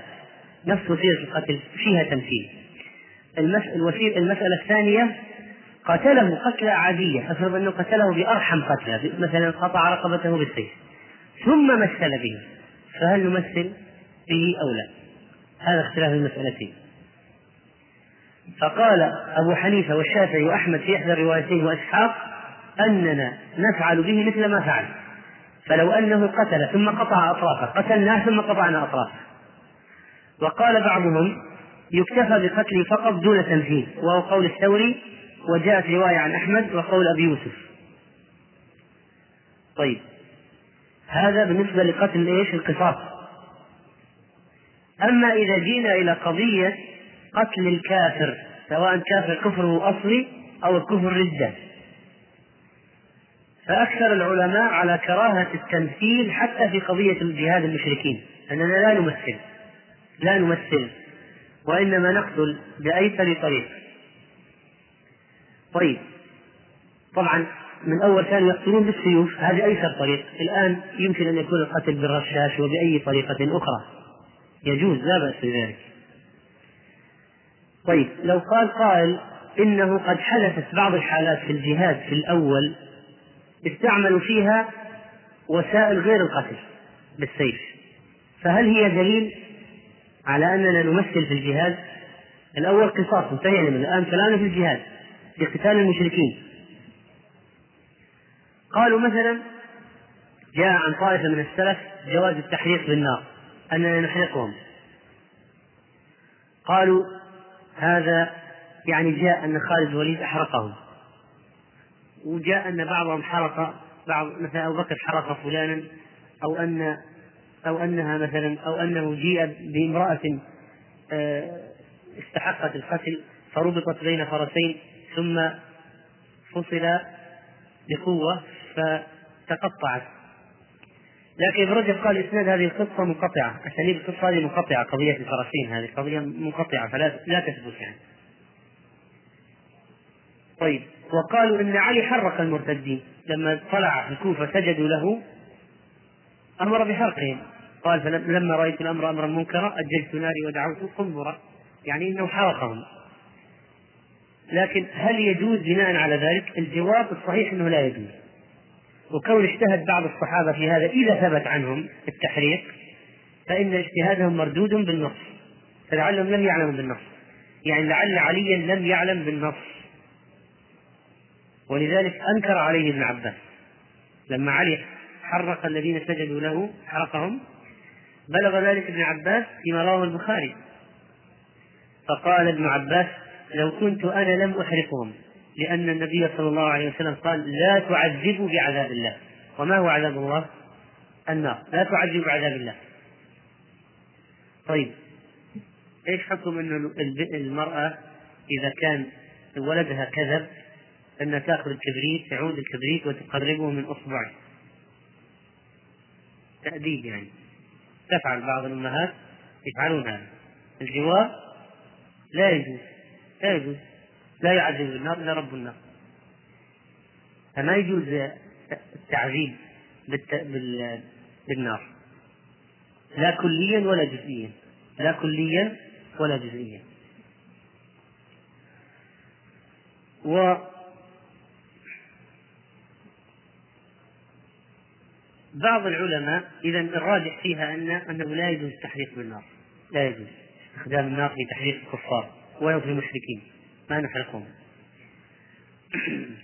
نفس وسيلة القتل فيها تمثيل. المسألة الثانية قتله قتلة عادية افرض أنه قتله بأرحم قتلة مثلا قطع رقبته بالسيف ثم مثل به فهل نمثل به أو لا؟ هذا اختلاف المسألتين. فقال أبو حنيفة والشافعي وأحمد في إحدى الروايتين وإسحاق أننا نفعل به مثل ما فعل. فلو أنه قتل ثم قطع أطرافه قتلناه ثم قطعنا أطرافه. وقال بعضهم يكتفى بقتله فقط دون تمثيل وهو قول الثوري وجاءت رواية عن أحمد وقول أبي يوسف طيب هذا بالنسبة لقتل إيش؟ القصاص. أما إذا جينا إلى قضية قتل الكافر سواء كافر كفره أصلي أو الكفر ردة فأكثر العلماء على كراهة التمثيل حتى في قضية الجهاد المشركين أننا لا نمثل لا نمثل وإنما نقتل بأيسر طريق. طيب طبعا من أول كانوا يقتلون بالسيوف هذه أيسر طريق. الآن يمكن أن يكون القتل بالرشاش وبأي طريقة أخرى. يجوز لا بأس بذلك. طيب لو قال قائل إنه قد حدثت بعض الحالات في الجهاد في الأول استعملوا فيها وسائل غير القتل بالسيف. فهل هي دليل؟ على أننا نمثل في الجهاد الأول قصاص انتهينا من الآن كلامنا في الجهاد في قتال المشركين. قالوا مثلا جاء عن طائفة من السلف جواز التحريق بالنار أننا نحرقهم. قالوا هذا يعني جاء أن خالد الوليد أحرقهم. وجاء أن بعضهم حرق بعض مثلا أبو بكر حرق فلانا أو أن أو أنها مثلا أو أنه جيء بامرأة آه، استحقت القتل فربطت بين فرسين ثم فصل بقوة فتقطعت لكن ابن رجب قال إسناد هذه القصة منقطعة، اساليب القصة هذه منقطعة قضية الفرسين هذه قضية منقطعة فلا لا تثبت يعني. طيب وقالوا إن علي حرق المرتدين لما طلع الكوفة سجدوا له أمر بحرقهم قال فلما رأيت الأمر أمرا منكرا أجلت ناري ودعوت قنبرا يعني إنه حرقهم لكن هل يجوز بناء على ذلك؟ الجواب الصحيح إنه لا يجوز. وكون اجتهد بعض الصحابة في هذا إذا ثبت عنهم التحريق فإن اجتهادهم مردود بالنص فلعلهم لم يعلموا بالنص. يعني لعل عليا لم يعلم بالنص ولذلك أنكر عليه ابن عباس لما علي حرق الذين سجدوا له حرقهم بلغ ذلك ابن عباس فيما رواه البخاري. فقال ابن عباس لو كنت أنا لم أحرقهم لأن النبي صلى الله عليه وسلم قال لا تعذبوا بعذاب الله. وما هو عذاب الله؟ النار. لا تعذبوا بعذاب الله. طيب إيش حكم إنه المرأة إذا كان ولدها كذب أن تأخذ الكبريت تعود الكبريت وتقربه من إصبعه؟ تأديب يعني. تفعل بعض الأمهات يفعلون هذا الجواب لا يجوز لا يجوز لا يعذب النار إلا رب النار فما يجوز التعذيب بالنار. لا كليا ولا جزئيا. لا كليا ولا جزئيا. و بعض العلماء إذا الراجح فيها أن أنه لا يجوز التحريق بالنار. لا يجوز. استخدام النار في تحريق الكفار ولو في المشركين. ما نحرقهم.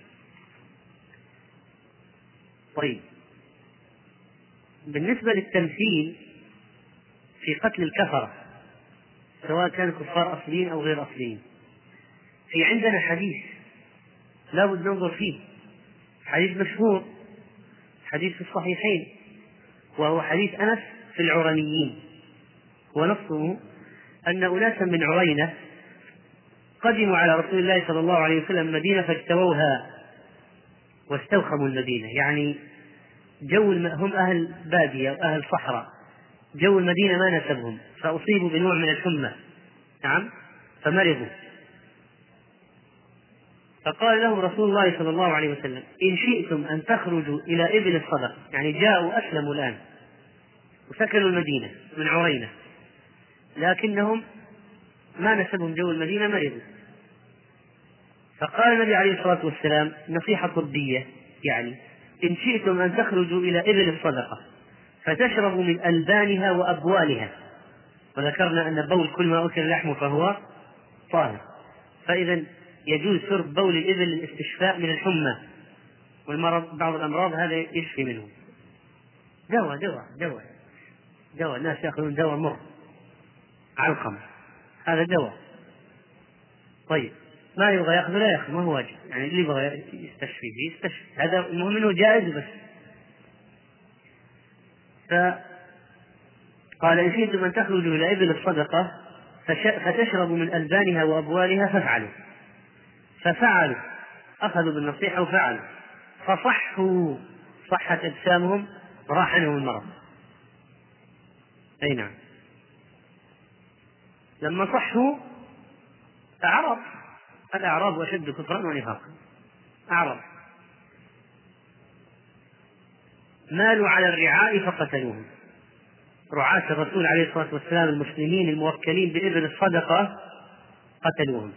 طيب. بالنسبة للتمثيل في قتل الكفرة سواء كانوا كفار أصليين أو غير أصليين في عندنا حديث لا بد ننظر فيه. حديث مشهور. حديث في الصحيحين وهو حديث أنس في العرنيين ونصه أن أناسا من عرينة قدموا على رسول الله صلى الله عليه وسلم المدينة فاجتووها واستوخموا المدينة. يعني جو هم أهل بادية وأهل صحراء. جو المدينة ما نسبهم فأصيبوا بنوع من الحمى. نعم؟ فمرضوا. فقال لهم رسول الله صلى الله عليه وسلم إن شئتم أن تخرجوا إلى إبل الصدقة يعني جاءوا أسلموا الآن وسكنوا المدينة من عرينة لكنهم ما نسبهم جو المدينة مرضوا. فقال النبي عليه الصلاة والسلام نصيحة طبية يعني إن شئتم أن تخرجوا إلى إبل الصدقة فتشربوا من ألبانها وأبوالها. وذكرنا أن بول كل ما أكل لحمه فهو طاهر. فإذا يجوز شرب بول الإبل للاستشفاء من الحمى والمرض بعض الأمراض هذا يشفي منه دواء دواء دواء. دواء. الناس يأخذون دواء مر علقم هذا دواء. طيب. ما يبغى ياخذه لا يأخذ. ما هو واجب. يعني اللي يبغى يستشفي به يستشفي. هذا المهم إنه جائز بس. ف قال إن شئتم أن تخرجوا إلى إبل الصدقة فتشربوا من ألبانها وأبوالها فافعلوا. ففعلوا أخذوا بالنصيحة وفعلوا. فصحوا صحت أجسامهم وراح عنهم المرض. أي نعم. لما صحوا أعرض الأعراب أشد كفرا ونفاقا. أعرض مالوا على الرعاء فقتلوهم رعاة الرسول عليه الصلاة والسلام المسلمين الموكلين بإذن الصدقة قتلوهم.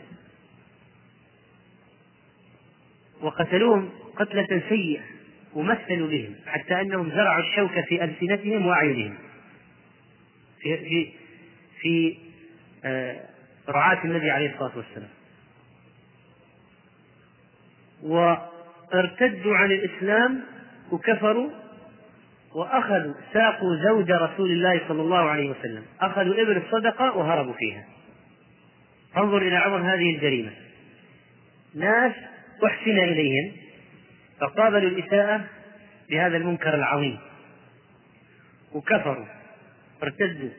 وقتلوهم قتلة سيئة ومثلوا بهم حتى أنهم زرعوا الشوك في ألسنتهم وأعينهم. في في في آه، رعاة النبي عليه الصلاة والسلام. وارتدوا عن الإسلام وكفروا وأخذوا ساقوا زوج رسول الله صلى الله عليه وسلم. أخذوا إبل الصدقة وهربوا فيها. انظر إلى عظم هذه الجريمة. ناس أحسن إليهم فقابلوا الإساءة بهذا المنكر العظيم. وكفروا ارتدوا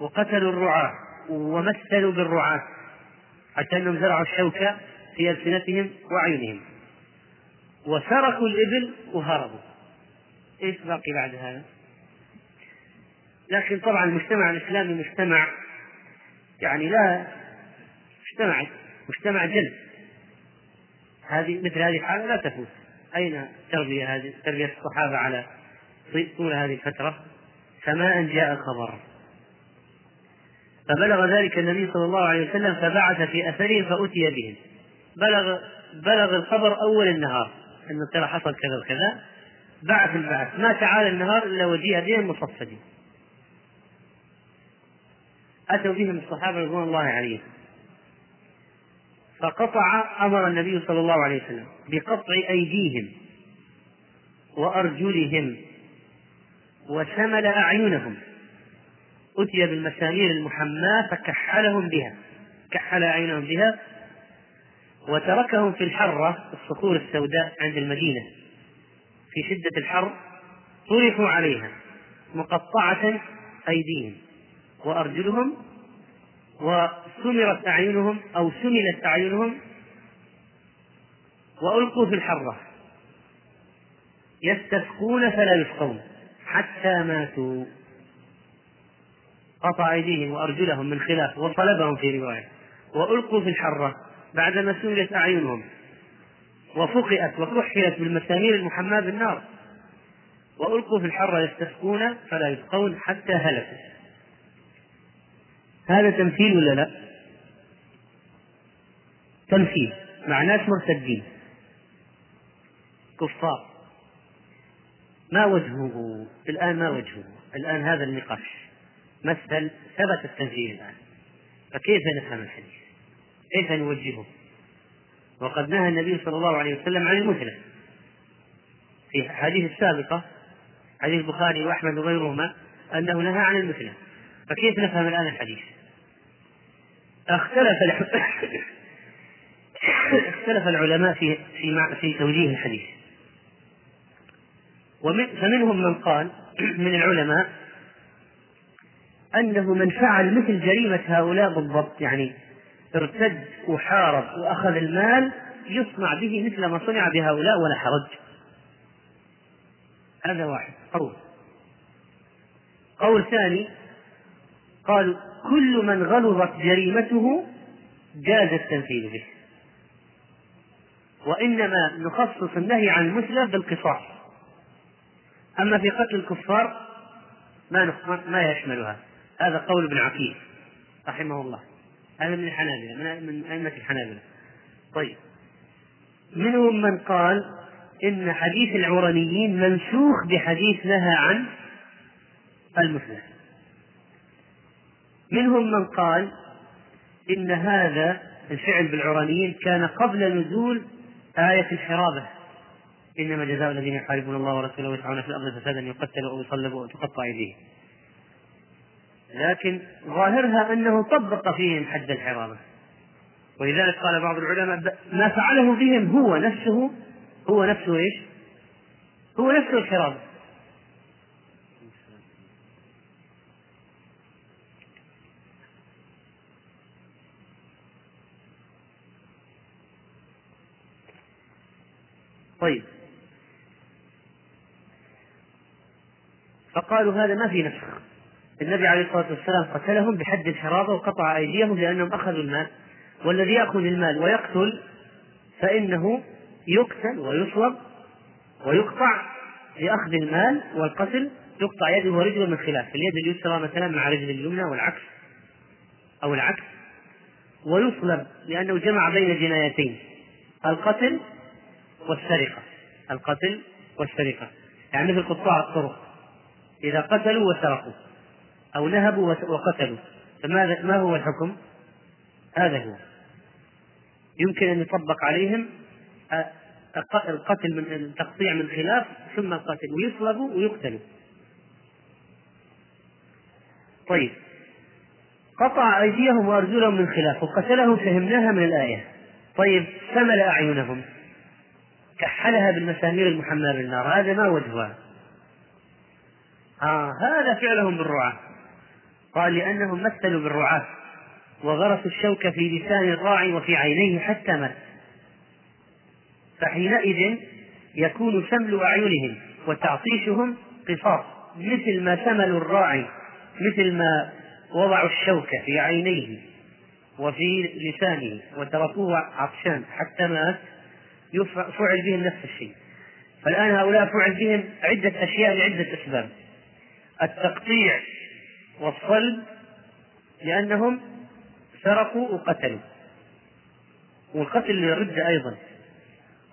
وقتلوا الرعاة ومثلوا بالرعاة حتى أنهم زرعوا الشوكة في ألسنتهم وأعينهم وسرقوا الإبل وهربوا. إيش باقي بعد هذا؟ لكن طبعا المجتمع الإسلامي مجتمع يعني لا مجتمع مجتمع جلد. هذه مثل هذه الحالة لا تفوت. أين التربية هذه؟ تربية الصحابة على طول هذه الفترة؟ سماء جاء الخبر فبلغ ذلك النبي صلى الله عليه وسلم فبعث في أثرهم فأتي بهم بلغ بلغ الخبر أول النهار أنه ترى حصل كذا وكذا. بعث البعث. ما تعالى النهار إلا وجيء بهم مصفدين أتوا بهم الصحابة رضوان الله عليهم. فقطع أمر النبي صلى الله عليه وسلم بقطع أيديهم وأرجلهم وشمل أعينهم. أتي بالمسامير المحماة فكحلهم بها كحل أعينهم بها وتركهم في الحرة الصخور السوداء عند المدينة في شدة الحر طرحوا عليها مقطعة أيديهم وأرجلهم وسمرت أعينهم أو سملت أعينهم وألقوا في الحرة. يستسقون فلا يسقون حتى ماتوا. قطع أيديهم وأرجلهم من خلاف وصلبهم في رواية. وألقوا في الحرة بعدما سملت أعينهم. وفقئت وكحلت بالمسامير المحماة بالنار. وألقوا في الحرة يستسقون فلا يسقون حتى هلكوا. هذا تمثيل ولا لا؟ تمثيل. مع ناس مرتدين. كفار. ما وجهه؟ الآن ما وجهه؟ الآن هذا النقاش. مثل ثبت التمثيل الآن. فكيف نفهم الحديث؟ كيف نوجهه؟ وقد نهى النبي صلى الله عليه وسلم عن المثلة في الحديث السابقة حديث البخاري وأحمد وغيرهما أنه نهى عن المثلة فكيف نفهم الآن الحديث؟ اختلف اختلف العلماء في في في توجيه الحديث. ومن فمنهم من قال من العلماء أنه من فعل مثل جريمة هؤلاء بالضبط يعني ارتد وحارب وأخذ المال يصنع به مثل ما صنع بهؤلاء ولا حرج. هذا واحد. قول. قول ثاني قالوا كل من غلظت جريمته جاز التنفيذ به. وإنما نخصص النهي عن المثلى بالقصاص. أما في قتل الكفار ما ما يشملها. هذا قول ابن عقيل رحمه الله. هذا من الحنابلة من أئمة الحنابلة. طيب. منهم من قال إن حديث العرنيين منسوخ بحديث نهى عن المثلى منهم من قال إن هذا الفعل بالعرانيين كان قبل نزول آية الحرابة. إنما جزاء الذين يحاربون الله ورسوله ويسعون في الأرض فسادا يقتلوا أو يصلبوا أو تقطع أيديهم. لكن ظاهرها أنه طبق فيهم حد الحرابة. ولذلك قال بعض العلماء ما فعله بهم هو نفسه هو نفسه إيش؟ هو نفسه الحرابة طيب فقالوا هذا ما في نسخ. النبي عليه الصلاة والسلام قتلهم بحد الحرابة وقطع أيديهم لأنهم أخذوا المال. والذي يأخذ المال ويقتل فإنه يقتل ويصلب ويقطع لأخذ المال والقتل. تقطع يده ورجله من خلاف اليد اليسرى مثلا مع رجل اليمنى والعكس أو العكس ويصلب لأنه جمع بين جنايتين القتل والسرقة القتل والسرقة. يعني مثل قطاع الطرق. إذا قتلوا وسرقوا أو نهبوا وقتلوا. فماذا ما هو الحكم؟ هذا هو. يمكن أن يطبق عليهم القتل من التقطيع من خلاف ثم القتل. ويصلبوا ويقتلوا. طيب. قطع أيديهم وأرجلهم من خلاف وقتلهم فهمناها من الآية. طيب ثمل أعينهم كحلها بالمسامير المحماة بالنار هذا ما وجهها. آه هذا فعلهم بالرعاة. قال لأنهم مثلوا بالرعاة وغرسوا الشوك في لسان الراعي وفي عينيه حتى مات. فحينئذ يكون سمل أعينهم وتعطيشهم قصاص مثل ما سملوا الراعي مثل ما وضعوا الشوك في عينيه وفي لسانه وتركوه عطشان حتى مات. فعل بهم نفس الشيء. فالآن هؤلاء فعل بهم عدة أشياء لعدة أسباب. التقطيع والصلب لأنهم سرقوا وقتلوا والقتل للردة أيضا.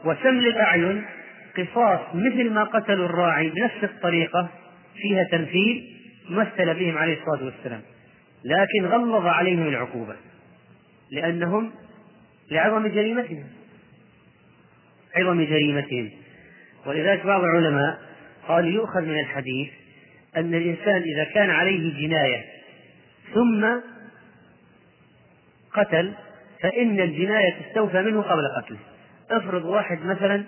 وسمل الأعين قصاص مثل ما قتلوا الراعي بنفس الطريقة فيها تمثيل مثل بهم عليه الصلاة والسلام. لكن غلظ عليهم العقوبة لأنهم لعظم جريمتهم. عظم جريمتهم. ولذلك بعض العلماء قال يؤخذ من الحديث أن الإنسان إذا كان عليه جناية ثم قتل فإن الجناية تستوفى منه قبل قتله. افرض واحد مثلا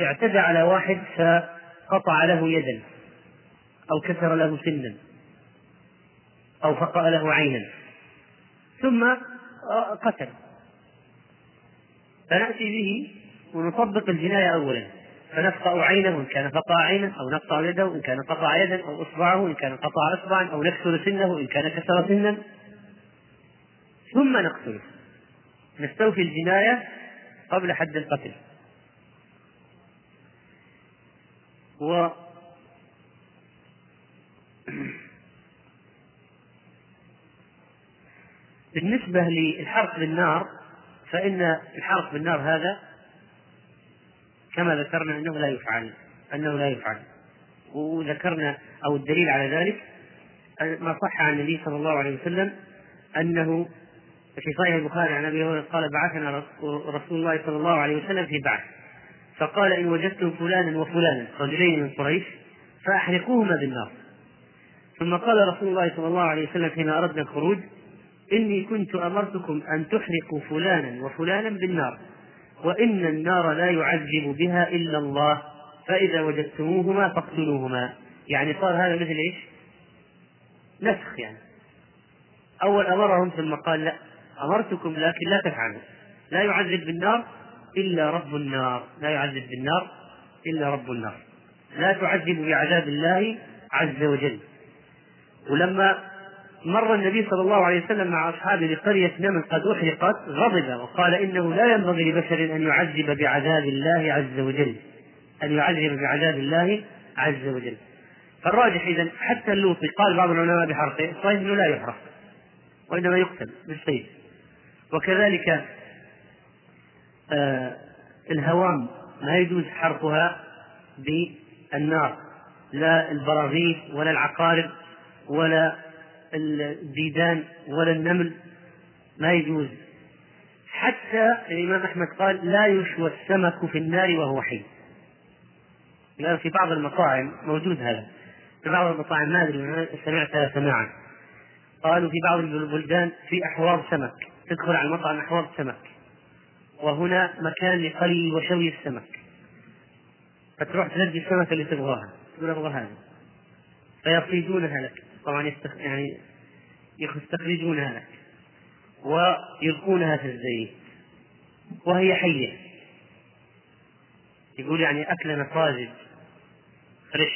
اعتدى على واحد فقطع له يدا أو كسر له سنا أو فقأ له عينا ثم قتل. فنأتي به ونطبق الجناية أولا. فنقطع عينه إن كان قطع عينا أو نقطع يده إن كان قطع يدا أو إصبعه إن كان قطع إصبعا أو نكسر سنه إن كان كسر سنا. ثم نقتله. نستوفي الجناية قبل حد القتل. و بالنسبة للحرق بالنار فإن الحرق بالنار هذا كما ذكرنا أنه لا يفعل أنه لا يفعل. وذكرنا أو الدليل على ذلك ما صح عن النبي صلى الله عليه وسلم أنه في صحيح البخاري عن أبي هريرة قال بعثنا رسول الله صلى الله عليه وسلم في بعث. فقال إن وجدتم فلانا وفلانا رجلين من قريش فأحرقوهما بالنار. ثم قال رسول الله صلى الله عليه وسلم حين أردنا الخروج إني كنت أمرتكم أن تحرقوا فلانا وفلانا بالنار. وإن النار لا يعذب بها إلا الله. فإذا وجدتموهما فاقتلوهما. يعني صار هذا مثل إيش؟ نسخ يعني. أول أمرهم ثم قال لا أمرتكم لكن لا تفعلوا. لا يعذب بالنار إلا رب النار. لا يعذب بالنار إلا رب النار. لا تعذب بعذاب الله عز وجل. ولما مر النبي صلى الله عليه وسلم مع أصحابه لقرية نمل قد أحرقت غضب وقال إنه لا ينبغي لبشر أن يعذب بعذاب الله عز وجل. أن يعذب بعذاب الله عز وجل. فالراجح إذا حتى اللوطي قال بعض العلماء بحرقه الصحيح أنه لا يحرق وإنما يقتل بالسيف وكذلك آه الهوام ما يجوز حرقها بالنار. لا البراغيث ولا العقارب ولا الديدان ولا النمل ما يجوز. حتى الإمام أحمد قال لا يشوى السمك في النار وهو حي. لأن في بعض المطاعم موجود هذا. في بعض المطاعم ما أدري سمعتها سماعا. قالوا في بعض البلدان في أحواض سمك تدخل على المطعم أحواض سمك. وهنا مكان لقلي وشوي السمك. فتروح تنجي السمكة اللي تبغاها تقول أبغى هذا. فيصيدونها لك. طبعا يستخ... يعني يستخرجونها ويلقونها في الزيت وهي حية. يقول يعني أكلنا طازج فريش.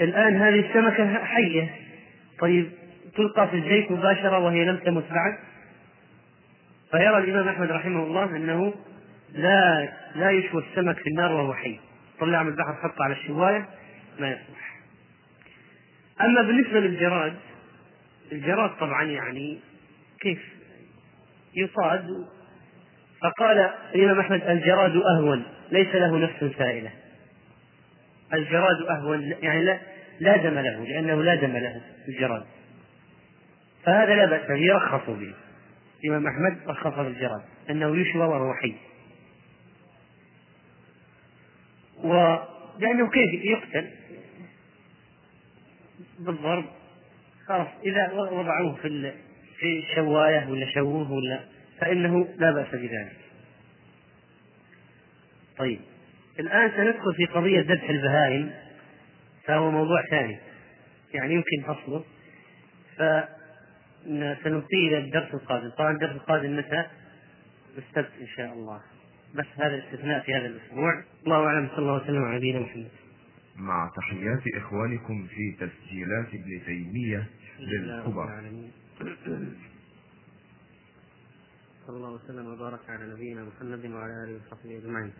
الآن هذه السمكة حية. طيب تلقى في الزيت مباشرة وهي لم تمت بعد؟ فيرى الإمام أحمد رحمه الله أنه لا لا يشوى السمك في النار وهو حي. طلع من البحر حطه على الشواية ما يصلح. أما بالنسبة للجراد الجراد طبعا يعني كيف؟ يصاد. فقال الإمام أحمد الجراد أهون ليس له نفس سائلة. الجراد أهون يعني لا لا دم له لأنه لا دم له الجراد فهذا لا بأس به رخصوا به. الإمام أحمد رخص بالجراد أنه يشوى وهو حي. ولأنه كيف يقتل؟ بالضرب. خلاص إذا وضعوه في في الشواية ولا شووه ولا فإنه لا بأس بذلك. طيب الآن سندخل في قضية ذبح البهائم فهو موضوع ثاني. يعني يمكن فصله. فسنطيل الدرس القادم. طبعا الدرس القادم متى؟ السبت إن شاء الله. بس هذا الاستثناء في هذا الأسبوع. الله أعلم. صلى الله وسلم على نبينا محمد. مع تحيات إخوانكم في تسجيلات ابن تيمية للكبر صلى الله وسلم وبارك على نبينا محمد وعلى آله وصحبه أجمعين.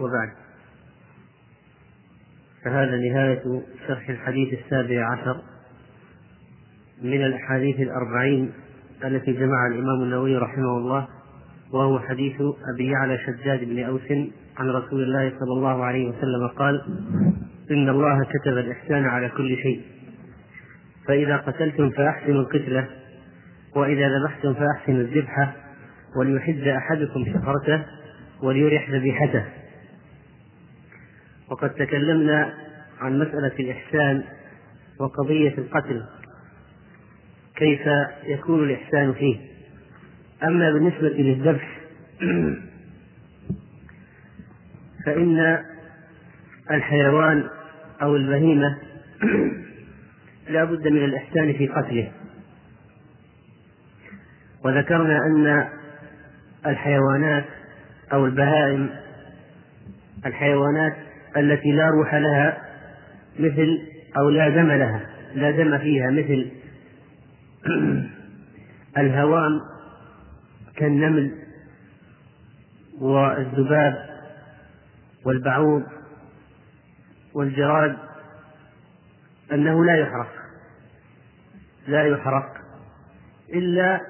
وبعد فهذا نهاية شرح الحديث السابع عشر من الأحاديث الأربعين التي جمع الإمام النووي رحمه الله وهو حديث أبي يعلى شداد بن أوس عن رسول الله صلى الله عليه وسلم قال إن الله كتب الإحسان على كل شيء. فإذا قتلتم فأحسنوا القتلة وإذا ذبحتم فأحسنوا الذبحة وليحد أحدكم شفرته وليرح ذبيحته. وقد تكلمنا عن مسألة الإحسان وقضية القتل كيف يكون الإحسان فيه. أما بالنسبة للذبح فإن الحيوان أو البهيمة لا بد من الإحسان في قتله. وذكرنا أن الحيوانات أو البهائم الحيوانات التي لا روح لها مثل أو لا دم لها لا دم فيها مثل الهوام كالنمل والذباب والبعوض والجراد أنه لا يحرق لا يحرق إلا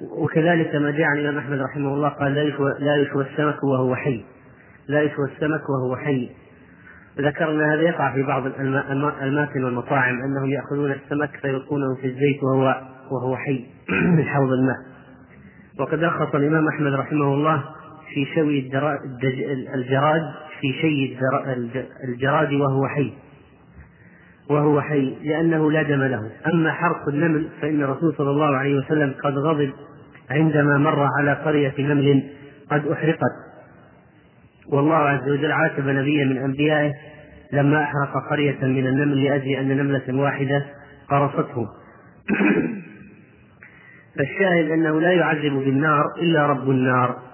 وكذلك ما جاء عن الإمام أحمد رحمه الله قال لا يشوى, لا يشوى السمك وهو حي لا يشوى السمك وهو حي. ذكر أن هذا يقع في بعض الماتن والمطاعم أنهم يأخذون السمك فيلقونه في الزيت وهو وهو حي من حوض الماء. وقد رخص الإمام أحمد رحمه الله في شوي الجراد في شيء الجراد وهو حي وهو حي لأنه لا دم له. أما حرق النمل فإن الرسول صلى الله عليه وسلم قد غضب عندما مر على قرية نمل قد أحرقت. والله عز وجل عاتب نبيا من أنبيائه لما أحرق قرية من النمل لأجل أن نملة واحدة قرصته. فالشاهد أنه لا يعذب بالنار إلا رب النار.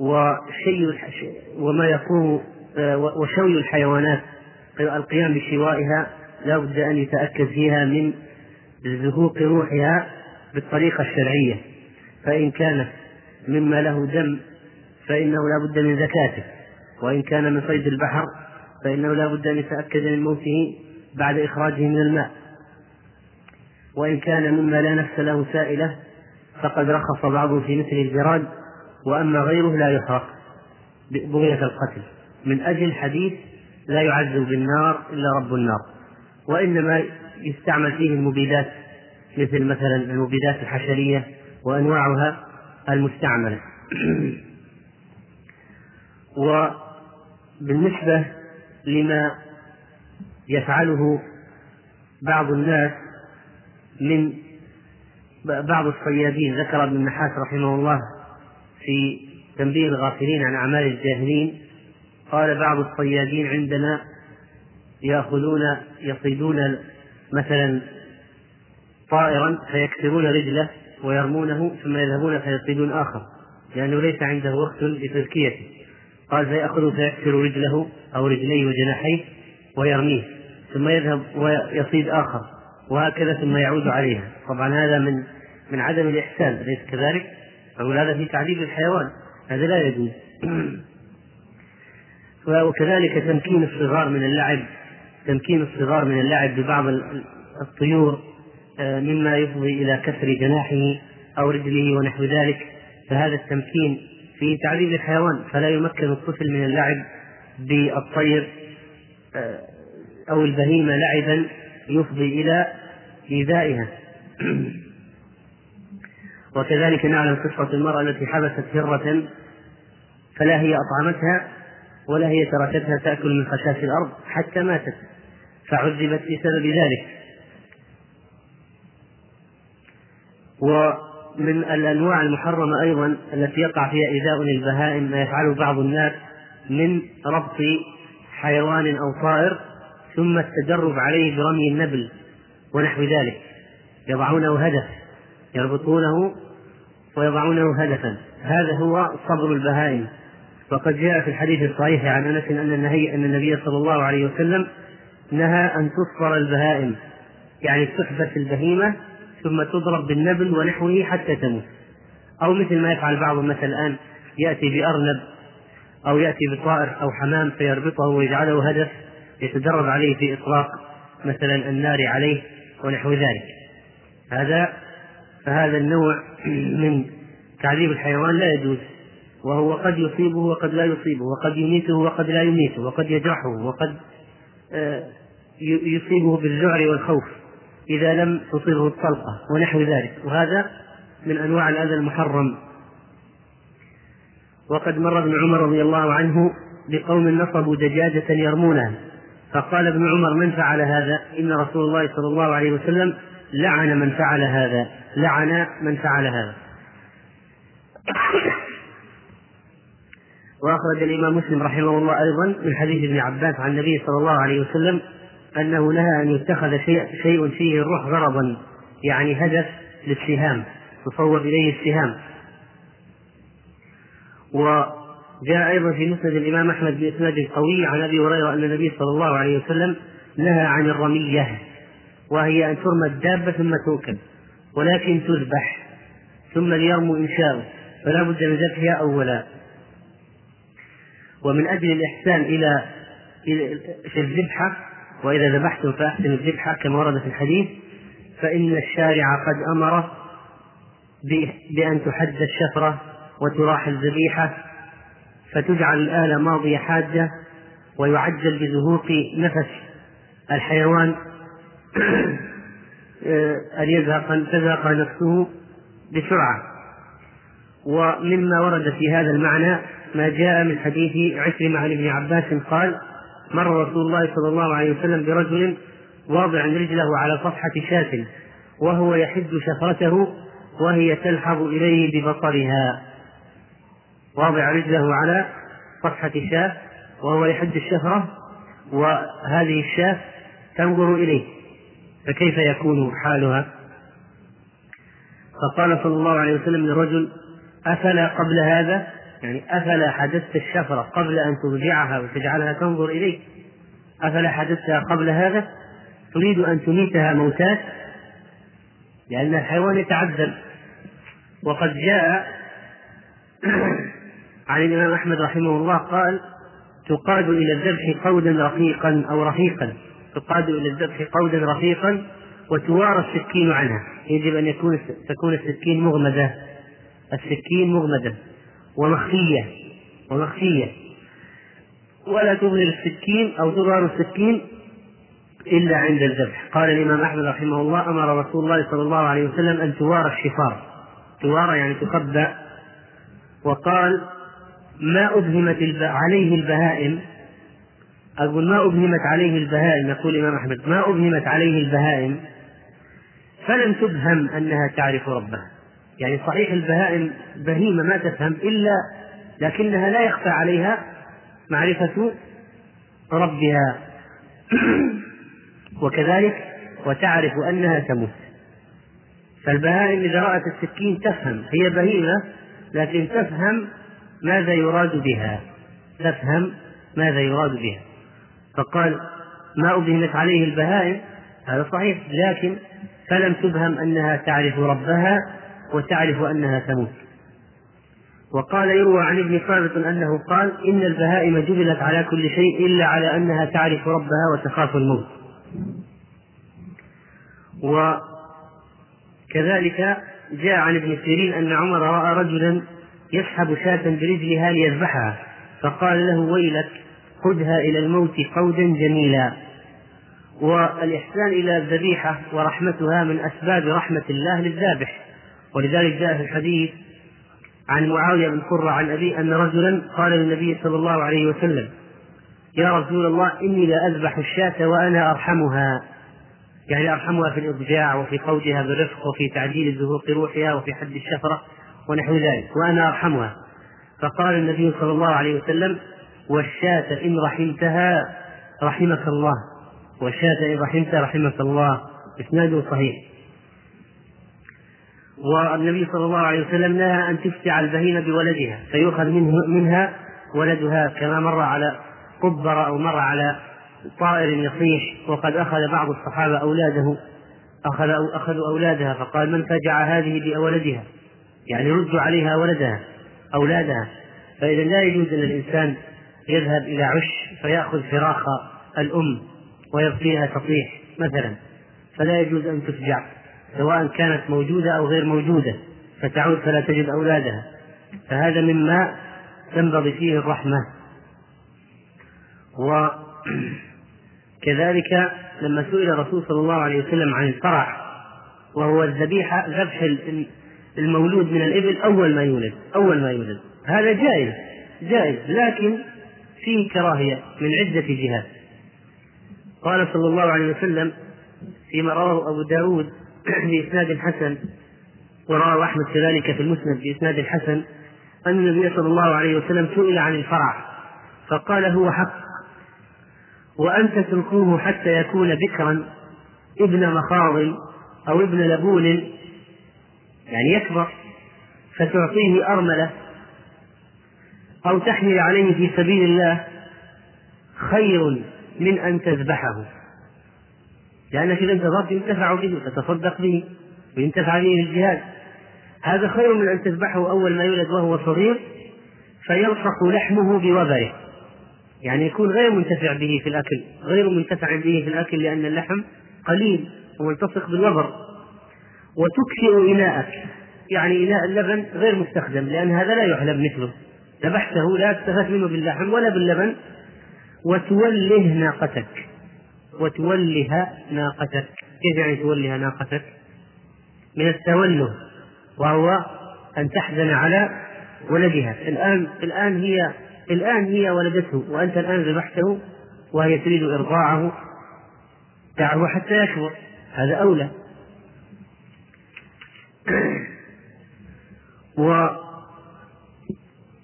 وشي وما يقوم وشوي الحيوانات القيام بشوائها لا بد أن يتأكد فيها من زهوق روحها بالطريقة الشرعية. فإن كانت مما له دم فإنه لا بد من زكاته. وإن كان من صيد البحر فإنه لا بد أن يتأكد من موته بعد إخراجه من الماء. وإن كان مما لا نفس له سائلة فقد رخص بعضهم في مثل الجراد وأما غيره لا يحرق بغية القتل. من أجل حديث لا يعذب بالنار إلا رب النار. وإنما يستعمل فيه المبيدات مثل مثلا المبيدات الحشرية وأنواعها المستعملة وبالنسبة لما يفعله بعض الناس من بعض الصيادين ذكر ابن النحاس رحمه الله في تنبيه الغافلين عن أعمال الجاهلين قال بعض الصيادين عندنا يأخذون يصيدون مثلا طائرا فيكسرون رجله ويرمونه ثم يذهبون فيصيدون آخر لأنه ليس عنده وقت لتزكيته قال فيأخذ فيكسر رجله أو رجليه وجناحيه ويرميه ثم يذهب ويصيد آخر وهكذا ثم يعود عليها طبعا هذا من من عدم الإحسان أليس كذلك؟ أقول هذا في تعذيب الحيوان هذا لا يجوز. وكذلك تمكين الصغار من اللعب تمكين الصغار من اللعب ببعض الطيور آه، مما يفضي إلى كسر جناحه أو رجله ونحو ذلك. فهذا التمكين في تعذيب الحيوان فلا يمكن الطفل من اللعب بالطير آه، أو البهيمة لعبا يفضي إلى إيذائها. وكذلك نعلم قصة المرأة التي حبست هرة فلا هي أطعمتها ولا هي تركتها تأكل من خشاش الأرض حتى ماتت فعذبت بسبب ذلك. ومن الأنواع المحرمة أيضا التي يقع فيها إيذاء للبهائم ما يفعله بعض الناس من ربط حيوان أو طائر ثم التدرب عليه برمي النبل ونحو ذلك يضعونه هدف يربطونه ويضعونه هدفا. هذا هو صبر البهائم. وقد جاء في الحديث الصحيح عن أنس أن النهي أن النبي صلى الله عليه وسلم نهى أن تصبر البهائم. يعني تحبس البهيمة ثم تضرب بالنبل ونحوه حتى تموت. أو مثل ما يفعل بعض مثلا الآن يأتي بأرنب أو يأتي بطائر أو حمام فيربطه ويجعله هدف يتدرب عليه في إطلاق مثلا النار عليه ونحو ذلك. هذا فهذا النوع من تعذيب الحيوان لا يجوز. وهو قد يصيبه وقد لا يصيبه وقد يميته وقد لا يميته وقد يجرحه وقد آه، يصيبه بالذعر والخوف إذا لم تصبه الطلقة ونحو ذلك. وهذا من أنواع الأذى المحرم. وقد مر ابن عمر رضي الله عنه بقوم نصبوا دجاجة يرمونها فقال ابن عمر من فعل هذا؟ إن رسول الله صلى الله عليه وسلم لعن من فعل هذا. لعن من فعل هذا. وأخرج الإمام مسلم رحمه الله أيضا من حديث ابن عباس عن النبي صلى الله عليه وسلم أنه نهى أن يتخذ شيء, شيء فيه الروح غرضا يعني هدف للسهام تصوب إليه السهام. وجاء أيضا في مسند الإمام أحمد بإسناد قوي عن أبي هريرة أن النبي صلى الله عليه وسلم نهى عن الرمية. وهي أن ترمى الدابة ثم توكل ولكن تذبح ثم ليرموا إن شاءوا فلا بد من ذبحها أولا. ومن أجل الإحسان إلى في الذبحة وإذا ذبحتم فأحسنوا الذبحة كما ورد في الحديث فإن الشارع قد أمر بأن تحد الشفرة وتراح الذبيحة فتجعل الآلة ماضية حادة ويعجل بزهوق نفس الحيوان أن يزهق تزهق نفسه بسرعة. ومما ورد في هذا المعنى ما جاء من حديث عكرمة عن ابن عباس قال مر رسول الله صلى الله عليه وسلم برجل واضع رجله على صفحة شاة وهو يحد شفرته وهي تلحظ إليه ببصرها. واضع رجله على صفحة شاة وهو يحد الشفرة وهذه الشاة تنظر إليه. فكيف يكون حالها؟ فقال صلى الله عليه وسلم للرجل أفلا قبل هذا؟ يعني أفلا حدثت الشفرة قبل أن ترجعها وتجعلها تنظر إليك؟ أفلا حدثتها قبل هذا؟ تريد أن تميتها موتات لأن الحيوان يتعذب. وقد جاء عن الإمام أحمد رحمه الله قال تقاد إلى الذبح قودا رقيقا أو رفيقا تقاد إلى الذبح قودا رفيقا وتوارى السكين عنها. يجب أن يكون تكون السكين مغمدة. السكين مغمدة. ومخفية. ومخفية. ولا تظهر السكين أو تظهر السكين إلا عند الذبح. قال الإمام أحمد رحمه الله أمر رسول الله صلى الله عليه وسلم أن توارى الشفار. توارى يعني تخبأ وقال ما أبهمت عليه البهائم أقول ما أبهمت عليه البهائم يقول الإمام أحمد ما أبهمت عليه البهائم فلم تبهم أنها تعرف ربها. يعني صحيح البهائم بهيمة ما تفهم إلا لكنها لا يخفى عليها معرفة ربها. وكذلك وتعرف أنها تموت. فالبهائم إذا رأت السكين تفهم هي بهيمة لكن تفهم ماذا يراد بها. تفهم ماذا يراد بها. فقال ما أبهمت عليه البهائم؟ هذا صحيح لكن فلم تبهم أنها تعرف ربها وتعرف أنها تموت. وقال يروى عن ابن ثابت أنه قال إن البهائم جبلت على كل شيء إلا على أنها تعرف ربها وتخاف الموت. وكذلك جاء عن ابن سيرين أن عمر رأى رجلا يسحب شاة برجلها ليذبحها فقال له ويلك خذها إلى الموت قودا جميلا. والإحسان إلى الذبيحة ورحمتها من أسباب رحمة الله للذابح. ولذلك جاء في الحديث عن معاوية بن قرة عن أبي أن رجلا قال للنبي صلى الله عليه وسلم يا رسول الله إني لا أذبح الشاة وأنا أرحمها. يعني أرحمها في الإضجاع وفي قودها بالرفق وفي تعديل زهوق روحها وفي حد الشفرة ونحو ذلك وأنا أرحمها. فقال النبي صلى الله عليه وسلم والشاة إن رحمتها رحمك الله. والشاة إن رحمتها رحمك الله. إسناده صحيح. والنبي صلى الله عليه وسلم نهى أن تفتع البهيمة بولدها فيؤخذ منه منها ولدها كما مر على قبر أو مر على طائر يصيح وقد أخذ بعض الصحابة أولاده أخذ أخذوا أولادها فقال من فجع هذه بولدها؟ يعني ردوا عليها ولدها أولادها. فإذا لا يجوز أن الإنسان يذهب إلى عش فيأخذ فراخ الأم ويبقيها تطيح مثلا. فلا يجوز أن تفجع سواء كانت موجودة أو غير موجودة فتعود فلا تجد أولادها. فهذا مما تنبغي فيه الرحمة. وكذلك لما سئل الرسول صلى الله عليه وسلم عن الفرع وهو الذبيحة ذبح المولود من الإبل أول ما يولد أول ما يولد. هذا جائز جائز لكن فيه كراهية من عدة جهات. قال صلى الله عليه وسلم فيما رواه أبو داود بإسناد حسن ورواه أحمد كذلك في المسند بإسناد حسن أن النبي صلى الله عليه وسلم سئل عن الفرع فقال هو حق وأن تتركوه حتى يكون بكرا ابن مخاض أو ابن لبون يعني يكبر فتعطيه أرملة أو تحمل عليه في سبيل الله خير من أن تذبحه. لأنك إذا انتظرت ينتفع به تتصدق به وينتفع به الجهاد. هذا خير من أن تذبحه أول ما يولد وهو صغير فيلصق لحمه بوبره. يعني يكون غير منتفع به في الأكل غير منتفع به في الأكل لأن اللحم قليل وملتصق بالوبر. وتكفئ إناءك يعني إناء اللبن غير مستخدم لأن هذا لا يحلب مثله. ذبحته لا استفدت منه باللحم ولا باللبن وتوله ناقتك. وتوله ناقتك. كيف يعني تولها ناقتك؟ من التوله وهو أن تحزن على ولدها. الآن الآن هي الآن هي ولدته وأنت الآن ذبحته وهي تريد إرضاعه. دعه حتى يكبر هذا أولى.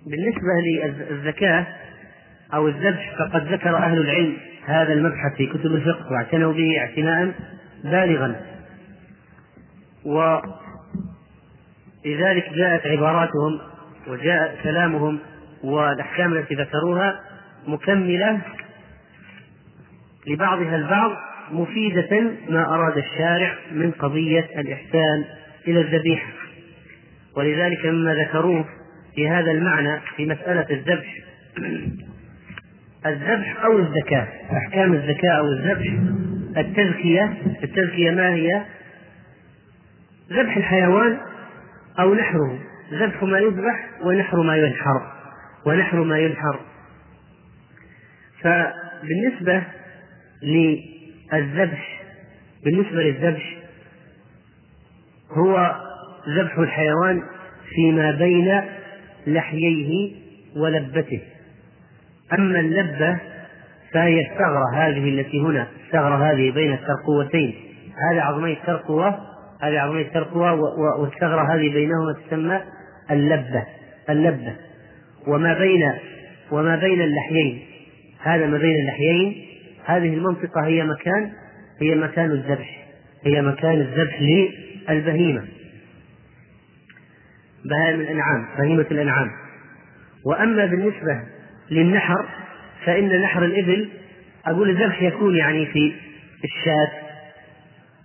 وبالنسبة للزكاة أو الذبح فقد ذكر أهل العلم هذا المبحث في كتب الفقه واعتنوا به اعتناء بالغا. ولذلك جاءت عباراتهم وجاء كلامهم والأحكام التي ذكروها مكملة لبعضها البعض مفيدة ما أراد الشارع من قضية الإحسان إلى الذبيحة. ولذلك مما ذكروه في هذا المعنى في مسألة الذبح. الذبح أو الزكاة أحكام الزكاة أو الذبح. التزكية التزكية ما هي؟ ذبح الحيوان أو نحره. ذبح ما يذبح ونحر ما ينحر ونحر ما ينحر. فبالنسبة للذبح بالنسبة للذبح هو ذبح الحيوان فيما بين لحييه ولبته. أما اللبة فهي الثغرة هذه التي هنا الثغرة هذه بين الترقوتين. هذه عظمي الترقوة هذه عظمي الترقوة والثغرة هذه بينهما تسمى اللبة اللبة. وما بين وما بين اللحيين. هذا ما بين اللحيين. هذه المنطقة هي مكان هي مكان الذبح هي مكان الذبح للبهيمة. بهائم الأنعام بهيمة الأنعام. وأما بالنسبة للنحر فإن نحر الإبل أقول الذبح يكون يعني في الشاة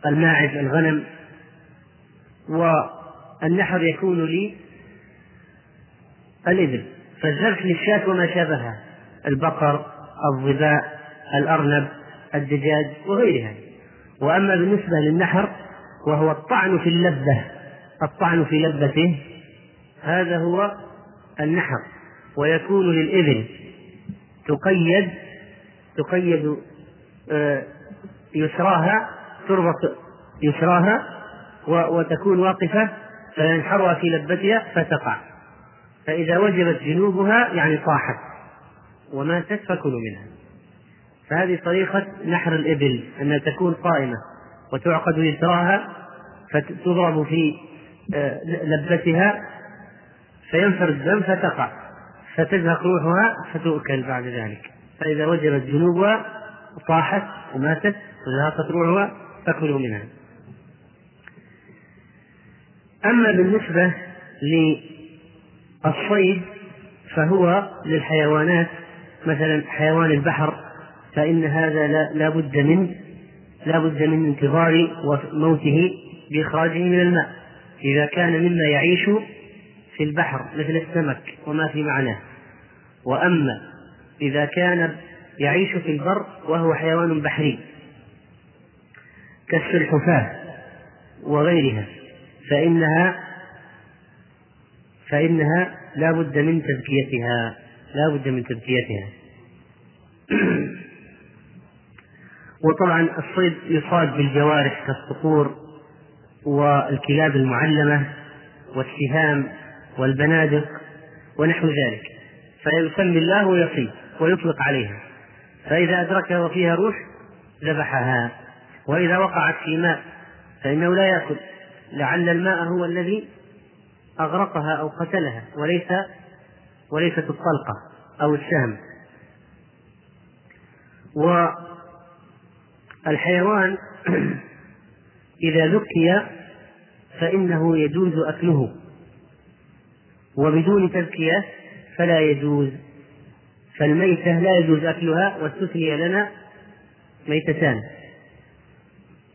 الماعز الغنم. والنحر يكون لي الإبل. فالذبح للشاة وما شابهها البقر الظباء الأرنب الدجاج وغيرها. وأما بالنسبة للنحر وهو الطعن في اللبة الطعن في لبته هذا هو النحر ويكون للإبل تقيد تقيد آه، يسراها تربط يسراها وتكون واقفة فينحرها في لبتها فتقع. فإذا وجبت جنوبها يعني طاحت وماتت فكلوا منها. فهذه طريقة نحر الإبل أنها تكون قائمة وتعقد يسراها فتضرب في آه، لبتها فينفر الدم فتقع. فتزهق روحها فتؤكل بعد ذلك. فإذا وجبت جنوبها طاحت وماتت وزهقت روحها فكلوا منها. أما بالنسبة الصيد فهو للحيوانات مثلا حيوان البحر فإن هذا لا بد من لا بد من انتظار موته بإخراجه من الماء. إذا كان مما يعيش في البحر مثل السمك وما في معناه. وأما إذا كان يعيش في البر وهو حيوان بحري كالسلحفاة وغيرها فإنها فإنها لا بد من تزكيتها لا بد من تزكيتها وطبعا الصيد يصاد بالجوارح كالصقور والكلاب المعلمة والسهام والبنادق ونحو ذلك. فيسمي الله ويصيد ويطلق عليها. فإذا أدركها وفيها روح ذبحها. وإذا وقعت في ماء فإنه لا يأكل. لعل الماء هو الذي أغرقها أو قتلها. وليس وليست الطلقة أو السهم. والحيوان إذا ذكي فإنه يجوز أكله. وبدون تذكية فلا يجوز فالميتة لا يجوز أكلها واستثني لنا ميتتان.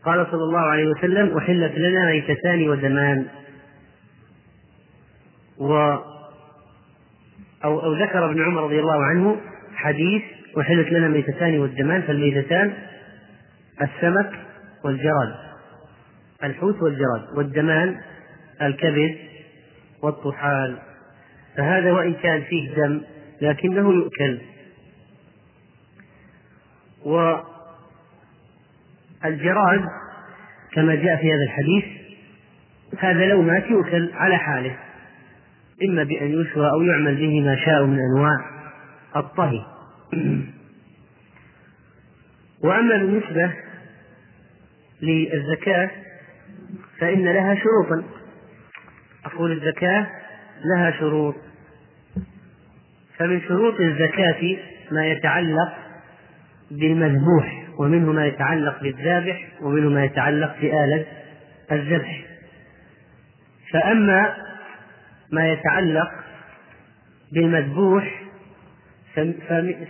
قال صلى الله عليه وسلم أحلت لنا ميتتان ودمان. و أو, أو ذكر ابن عمر رضي الله عنه حديث أحلت لنا ميتتان والدمان فالميتتان السمك والجراد الحوت والجراد والدمان الكبد والطحال. فهذا وإن كان فيه دم لكنه يؤكل. والجراد كما جاء في هذا الحديث هذا لو مات يؤكل على حاله إما بأن يشوى أو يعمل به ما شاء من أنواع الطهي. وأما بالنسبة للزكاة فإن لها شروطا. أقول الزكاة لها شروط. فمن شروط الزكاة ما يتعلق بالمذبوح ومنه ما يتعلق بالذابح ومنه ما يتعلق بآلة الذبح. فأما ما يتعلق بالمذبوح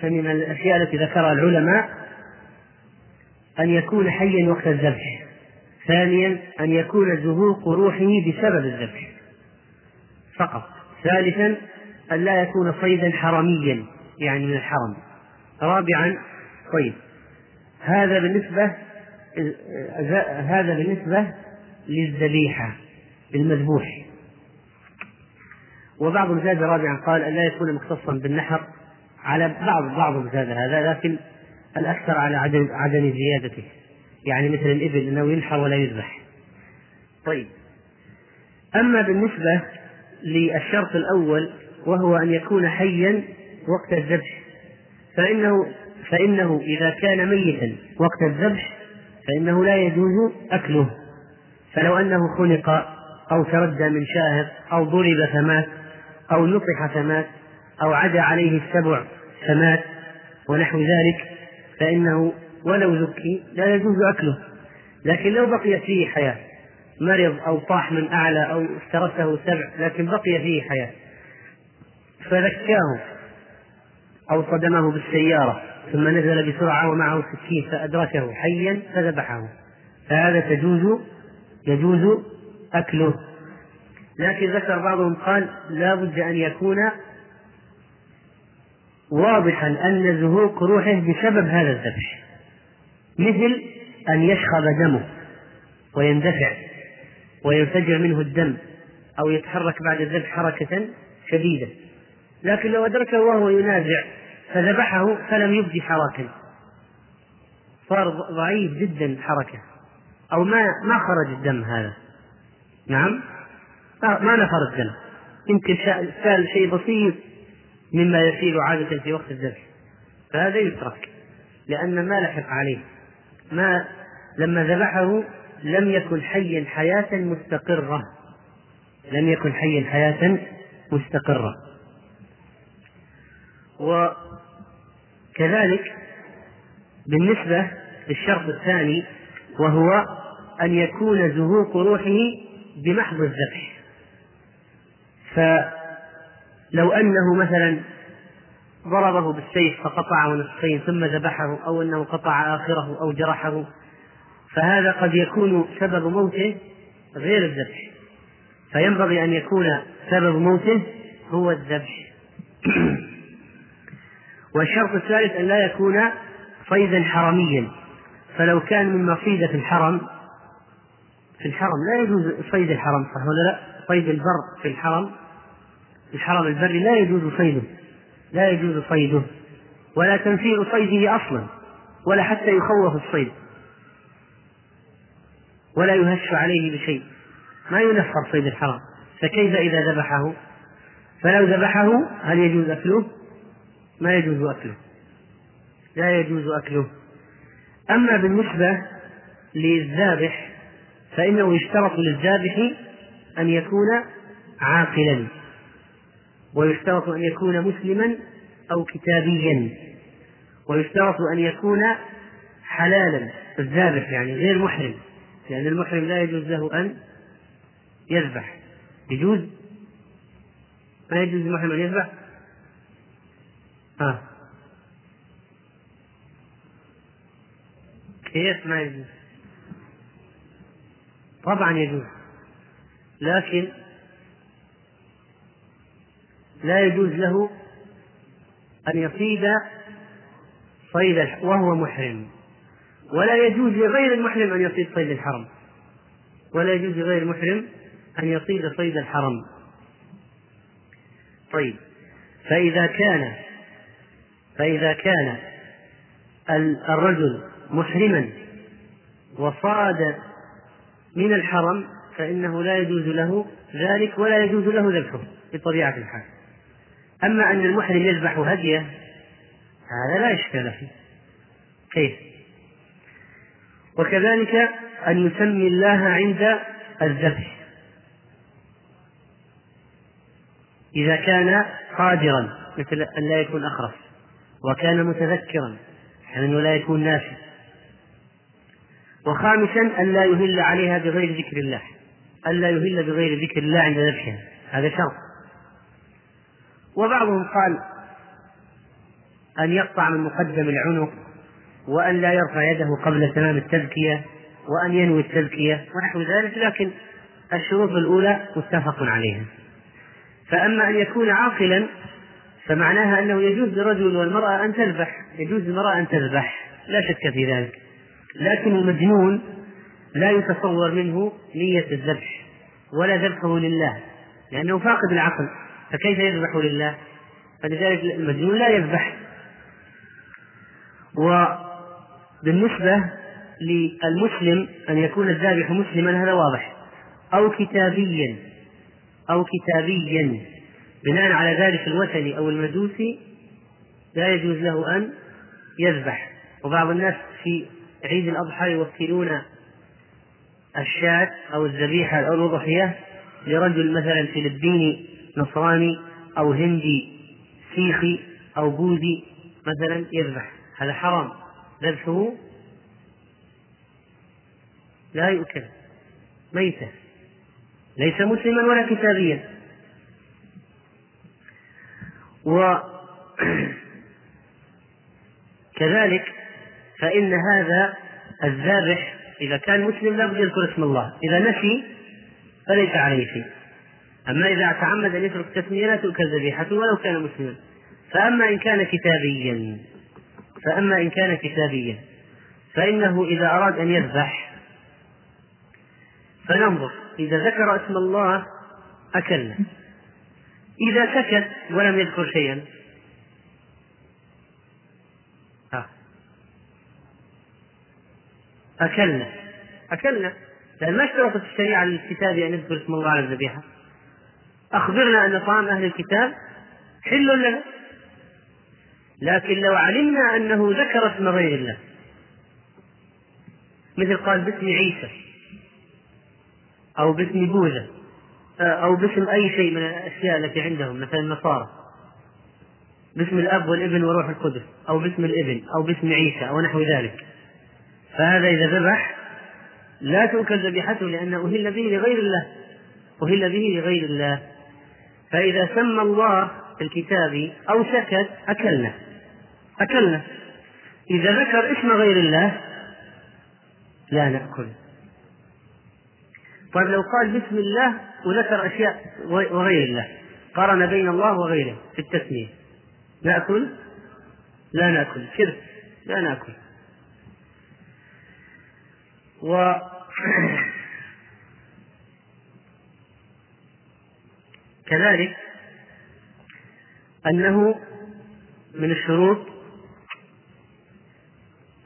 فمن الأشياء التي ذكرها العلماء أن يكون حيا وقت الذبح. ثانيا أن يكون زهوق روحه بسبب الذبح. فقط. ثالثا أن لا يكون صيدا حرميا يعني من الحرم. رابعا طيب هذا بالنسبة هذا بالنسبة للذبيحة المذبوح. وبعضهم زاد رابعا قال أن لا يكون مختصا بالنحر على بعض بعضهم زاد هذا لكن الأكثر على عدم عدم زيادته. يعني مثل الإبل أنه ينحر ولا يذبح. طيب. أما بالنسبة للشرط الأول وهو أن يكون حيا وقت الذبح. فإنه فإنه إذا كان ميتا وقت الذبح فإنه لا يجوز أكله. فلو أنه خلق أو تردى من شاهق أو ضرب فمات أو نطح فمات أو عدا عليه السبع فمات ونحو ذلك فإنه ولو ذكي لا يجوز أكله. لكن لو بقيت فيه حياة مرض أو طاح من أعلى أو افترسه سبع لكن بقي فيه حياة. فذكاه أو صدمه بالسيارة ثم نزل بسرعة ومعه سكين فأدركه حيا فذبحه. فهذا تجوز يجوز أكله. لكن ذكر بعضهم قال لا بد أن يكون واضحا أن زهوق روحه بسبب هذا الذبح مثل أن يشخب دمه ويندفع. وينفجر منه الدم أو يتحرك بعد الذبح حركة شديدة. لكن لو أدركه وهو ينازع فذبحه فلم يبدي حركة. صار ضعيف جدا حركة. أو ما ما خرج الدم هذا. نعم؟ ما نفر الدم. يمكن سال شيء بسيط مما يسير عادة في وقت الذبح. فهذا يترك. لأن ما لحق عليه. ما لما ذبحه لم يكن حيا حياة مستقرة. لم يكن حيا حياة مستقرة. وكذلك بالنسبة للشرط الثاني وهو أن يكون زهوق روحه بمحض الذبح. فلو أنه مثلا ضربه بالسيف فقطعه نصفين ثم ذبحه أو أنه قطع آخره أو جرحه فهذا قد يكون سبب موته غير الذبح. فينبغي أن يكون سبب موته هو الذبح. والشرط الثالث أن لا يكون صيدا حرميا فلو كان من مصيدة الحرم في الحرم لا يجوز صيد الحرم صح ولا لا؟ صيد البر في الحرم الحرم البري لا يجوز صيده لا يجوز صيده ولا تنفير صيده أصلا ولا حتى يخوف الصيد. ولا يهش عليه بشيء. ما ينفر صيد الحرام. فكيف إذا ذبحه؟ فلو ذبحه هل يجوز أكله؟ ما يجوز أكله. لا يجوز أكله. أما بالنسبة للذابح فإنه يشترط للذابح أن يكون عاقلا ويشترط أن يكون مسلما أو كتابيا ويشترط أن يكون حلالا الذابح يعني غير محرم. لأن المحرم لا يجوز له أن يذبح. يجوز؟ ما يجوز للمحرم أن يذبح؟ آه. كيف ما يجوز؟ طبعا يجوز. لكن لا يجوز له أن يصيد صيد وهو محرم. ولا يجوز لغير المحرم أن يصيد صيد الحرم. ولا يجوز لغير المحرم أن يصيد صيد الحرم. طيب. فإذا كان فإذا كان الرجل محرما وصاد من الحرم فإنه لا يجوز له ذلك ولا يجوز له ذبحه بطبيعة الحال. أما أن المحرم يذبح هدية هذا لا إشكال فيه. كيف؟ وكذلك أن يسمي الله عند الذبح. إذا كان قادرا مثل أن لا يكون أخرس وكان متذكرا أنه لا يكون ناسي وخامسا أن لا يهل عليها بغير ذكر الله أن لا يهل بغير ذكر الله عند ذبحها. هذا شرط. وبعضهم قال أن يقطع من مقدم العنق وأن لا يرفع يده قبل تمام التذكية وأن ينوي التذكية ونحو ذلك لكن الشروط الأولى متفق عليها. فأما أن يكون عاقلا فمعناها أنه يجوز للرجل والمرأة أن تذبح يجوز للمرأة أن تذبح لا شك في ذلك. لكن المجنون لا يتصور منه نية الذبح ولا ذبحه لله لأنه فاقد العقل فكيف يذبح لله؟ فلذلك المجنون لا يذبح. وبالنسبة للمسلم أن يكون الذابح مسلما هذا واضح. أو كتابيا أو كتابيا بناء على ذلك الوثني أو المجوسي لا يجوز له أن يذبح. وبعض الناس في عيد الأضحى يوكلون الشاة أو الذبيحة أو الأضحية لرجل مثلا فلبيني نصراني أو هندي سيخي أو بوذي مثلا يذبح. هذا حرام. ذبحه لا يؤكل. ميتة ليس مسلما ولا كتابيا. وكذلك فإن هذا الذابح إذا كان مسلم لا بد يذكر اسم الله. إذا نسي فليس عليه شيء. أما إذا تعمد أن يترك التسمية لا تؤكل ذبيحته ولو كان مسلما. فأما إن كان كتابيا فأما إن كان كتابيا فإنه إذا أراد أن يذبح فننظر. إذا ذكر اسم الله أكلنا إذا سكت ولم يذكر شيئا. أكلنا. أكلنا. لأن ما اشترطت الشريعة للكتاب أن يذكر اسم الله على الذبيحة. أخبرنا أن طعام أهل الكتاب حل لنا. لكن لو علمنا أنه ذكر اسم غير الله مثل قال باسم عيسى أو باسم بوذا أو باسم أي شيء من الأشياء التي عندهم مثلا النصارى باسم الأب والابن وروح القدس أو باسم الابن أو باسم عيسى أو نحو ذلك. فهذا إذا ذبح لا تؤكل ذبيحته لأنه أهل به لغير الله أهل به لغير الله. فإذا سمى الله في الكتاب أو سكت أكلنا أكلنا. إذا ذكر اسم غير الله لا نأكل. طيب لو قال بسم الله وذكر أشياء وغير الله قارن بين الله وغيره في التسمية. نأكل؟ لا نأكل. شرك لا نأكل. و كذلك أنه من الشروط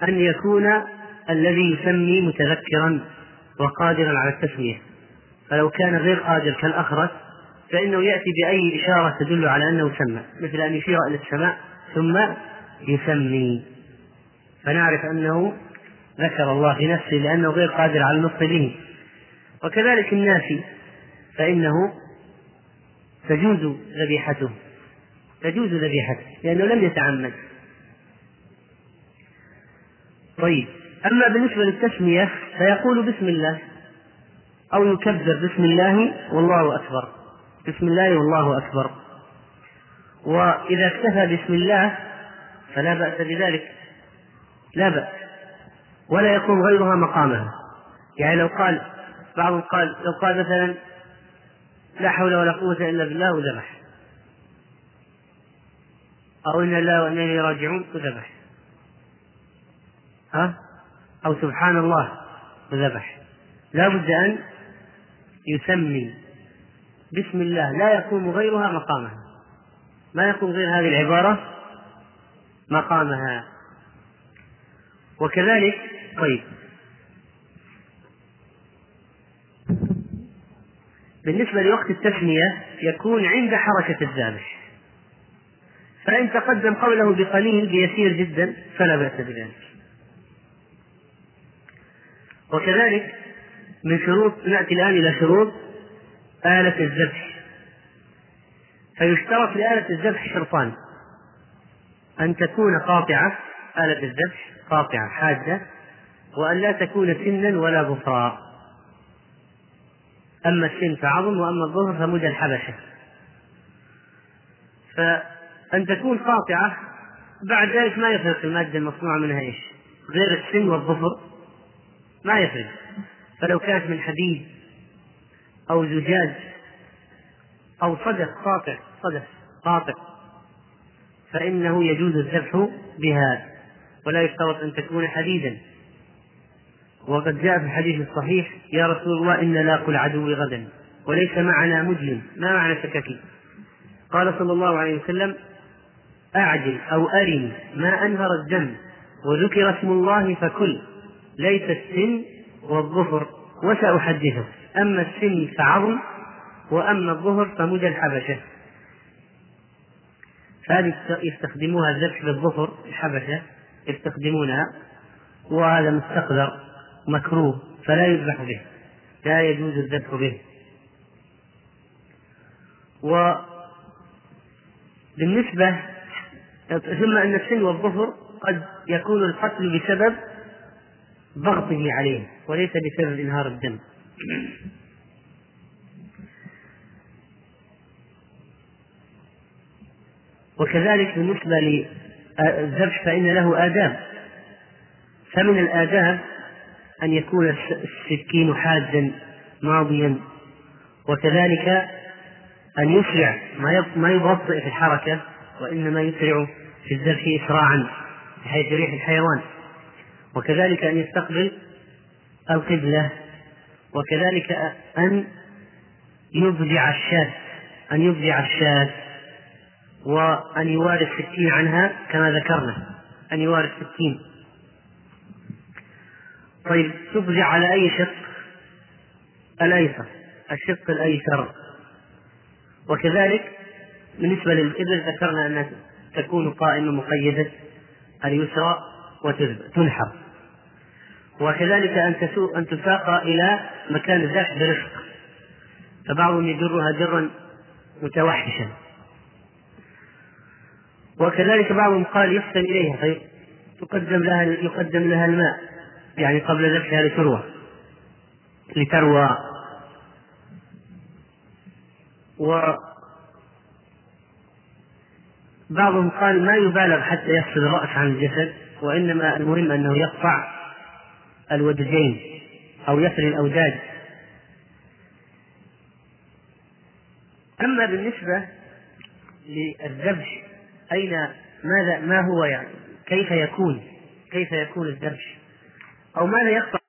أن يكون الذي يسمي متذكرا وقادرا على التسمية. فلو كان غير قادر كالأخرس فإنه يأتي بأي إشارة تدل على أنه سمى مثل أن يشير إلى السماء ثم يسمي. فنعرف أنه ذكر الله في نفسه لأنه غير قادر على النطق به. وكذلك الناسي فإنه تجوز ذبيحته. تجوز ذبيحته لأنه لم يتعمد. طيب أما بالنسبة للتسمية فيقول بسم الله أو يكبر بسم الله والله أكبر بسم الله والله أكبر. وإذا اكتفى بسم الله فلا بأس بذلك لا بأس ولا يكون غيرها مقامها. يعني لو قال بعضهم قال لو قال مثلا لا حول ولا قوة إلا بالله وذبح أو إن الله وإنا إليه راجعون وذبح. ها؟ أو سبحان الله وذبح لا بد أن يسمي. بسم الله. لا يقوم غيرها مقامها. ما يقوم غير هذه العبارة؟ مقامها. وكذلك طيب. بالنسبة لوقت التسمية يكون عند حركة الذابح. فإن تقدم قوله بقليل بيسير جدا فلا بأس بذلك. وكذلك من شروط نأتي الآن إلى شروط آلة الذبح. فيشترط لآلة الذبح شرطان. أن تكون قاطعة آلة الذبح قاطعة حادة وأن لا تكون سنا ولا ظفرا أما السن فعظم وأما الظهر فمدى الحبشة. فأن تكون قاطعة بعد ذلك ما يفرق المادة المصنوعة منها إيش؟ غير السن والظفر. ما يفرق فلو كانت من حديد أو زجاج أو صدف قاطع صدف قاطع فإنه يجوز الذبح بها ولا يشترط أن تكون حديدا. وقد جاء في الحديث الصحيح يا رسول الله إن لاقوا العدو غدا وليس معنا مجلم ما معنى سككي؟ قال صلى الله عليه وسلم أعجل أو أرني ما أنهر الدم وذكر اسم الله فكل. ليس السن والظفر وسأحدثه. أما السن فعظم وأما الظهر فمدى الحبشة. هذه يستخدموها الذبح بالظفر الحبشة يستخدمونها وهذا مستقذر مكروه فلا يذبح به لا يجوز الذبح به. وبالنسبة ثم أن السن والظفر قد يكون القتل بسبب ضغطه عليه وليس بسبب إنهار الدم. وكذلك بالنسبة للذبح فإن له آداب. فمن الآداب أن يكون السكين حادا ماضيا. وكذلك أن يسرع ما يبطئ في الحركة وإنما يسرع في الذبح إسراعا بحيث يريح الحيوان. وكذلك أن يستقبل القبلة وكذلك أن يضجع الشاة أن يضجع الشاة وأن يواري السكين عنها كما ذكرنا أن يواري السكين طيب تبدع على أي شق؟ الأيسر الشق الأيسر. وكذلك بالنسبة للإبل ذكرنا أنها تكون قائمة مقيدة اليسرى. وتنحر وكذلك أن تسوق أن تساق إلى مكان الذبح برفق. فبعضهم يجرها جرا متوحشا. وكذلك بعضهم قال يحسن إليها فيقدم لها يقدم لها الماء يعني قبل ذبحها لتروى. لتروى. و بعضهم قال ما يبالغ حتى يفصل الرأس عن الجسد. وإنما المهم أنه يقطع الودجين أو يفري الأوداج أما بالنسبة للذبح أين ماذا ما هو يعني؟ كيف يكون؟ كيف يكون الذبح؟ أو ماذا يقطع؟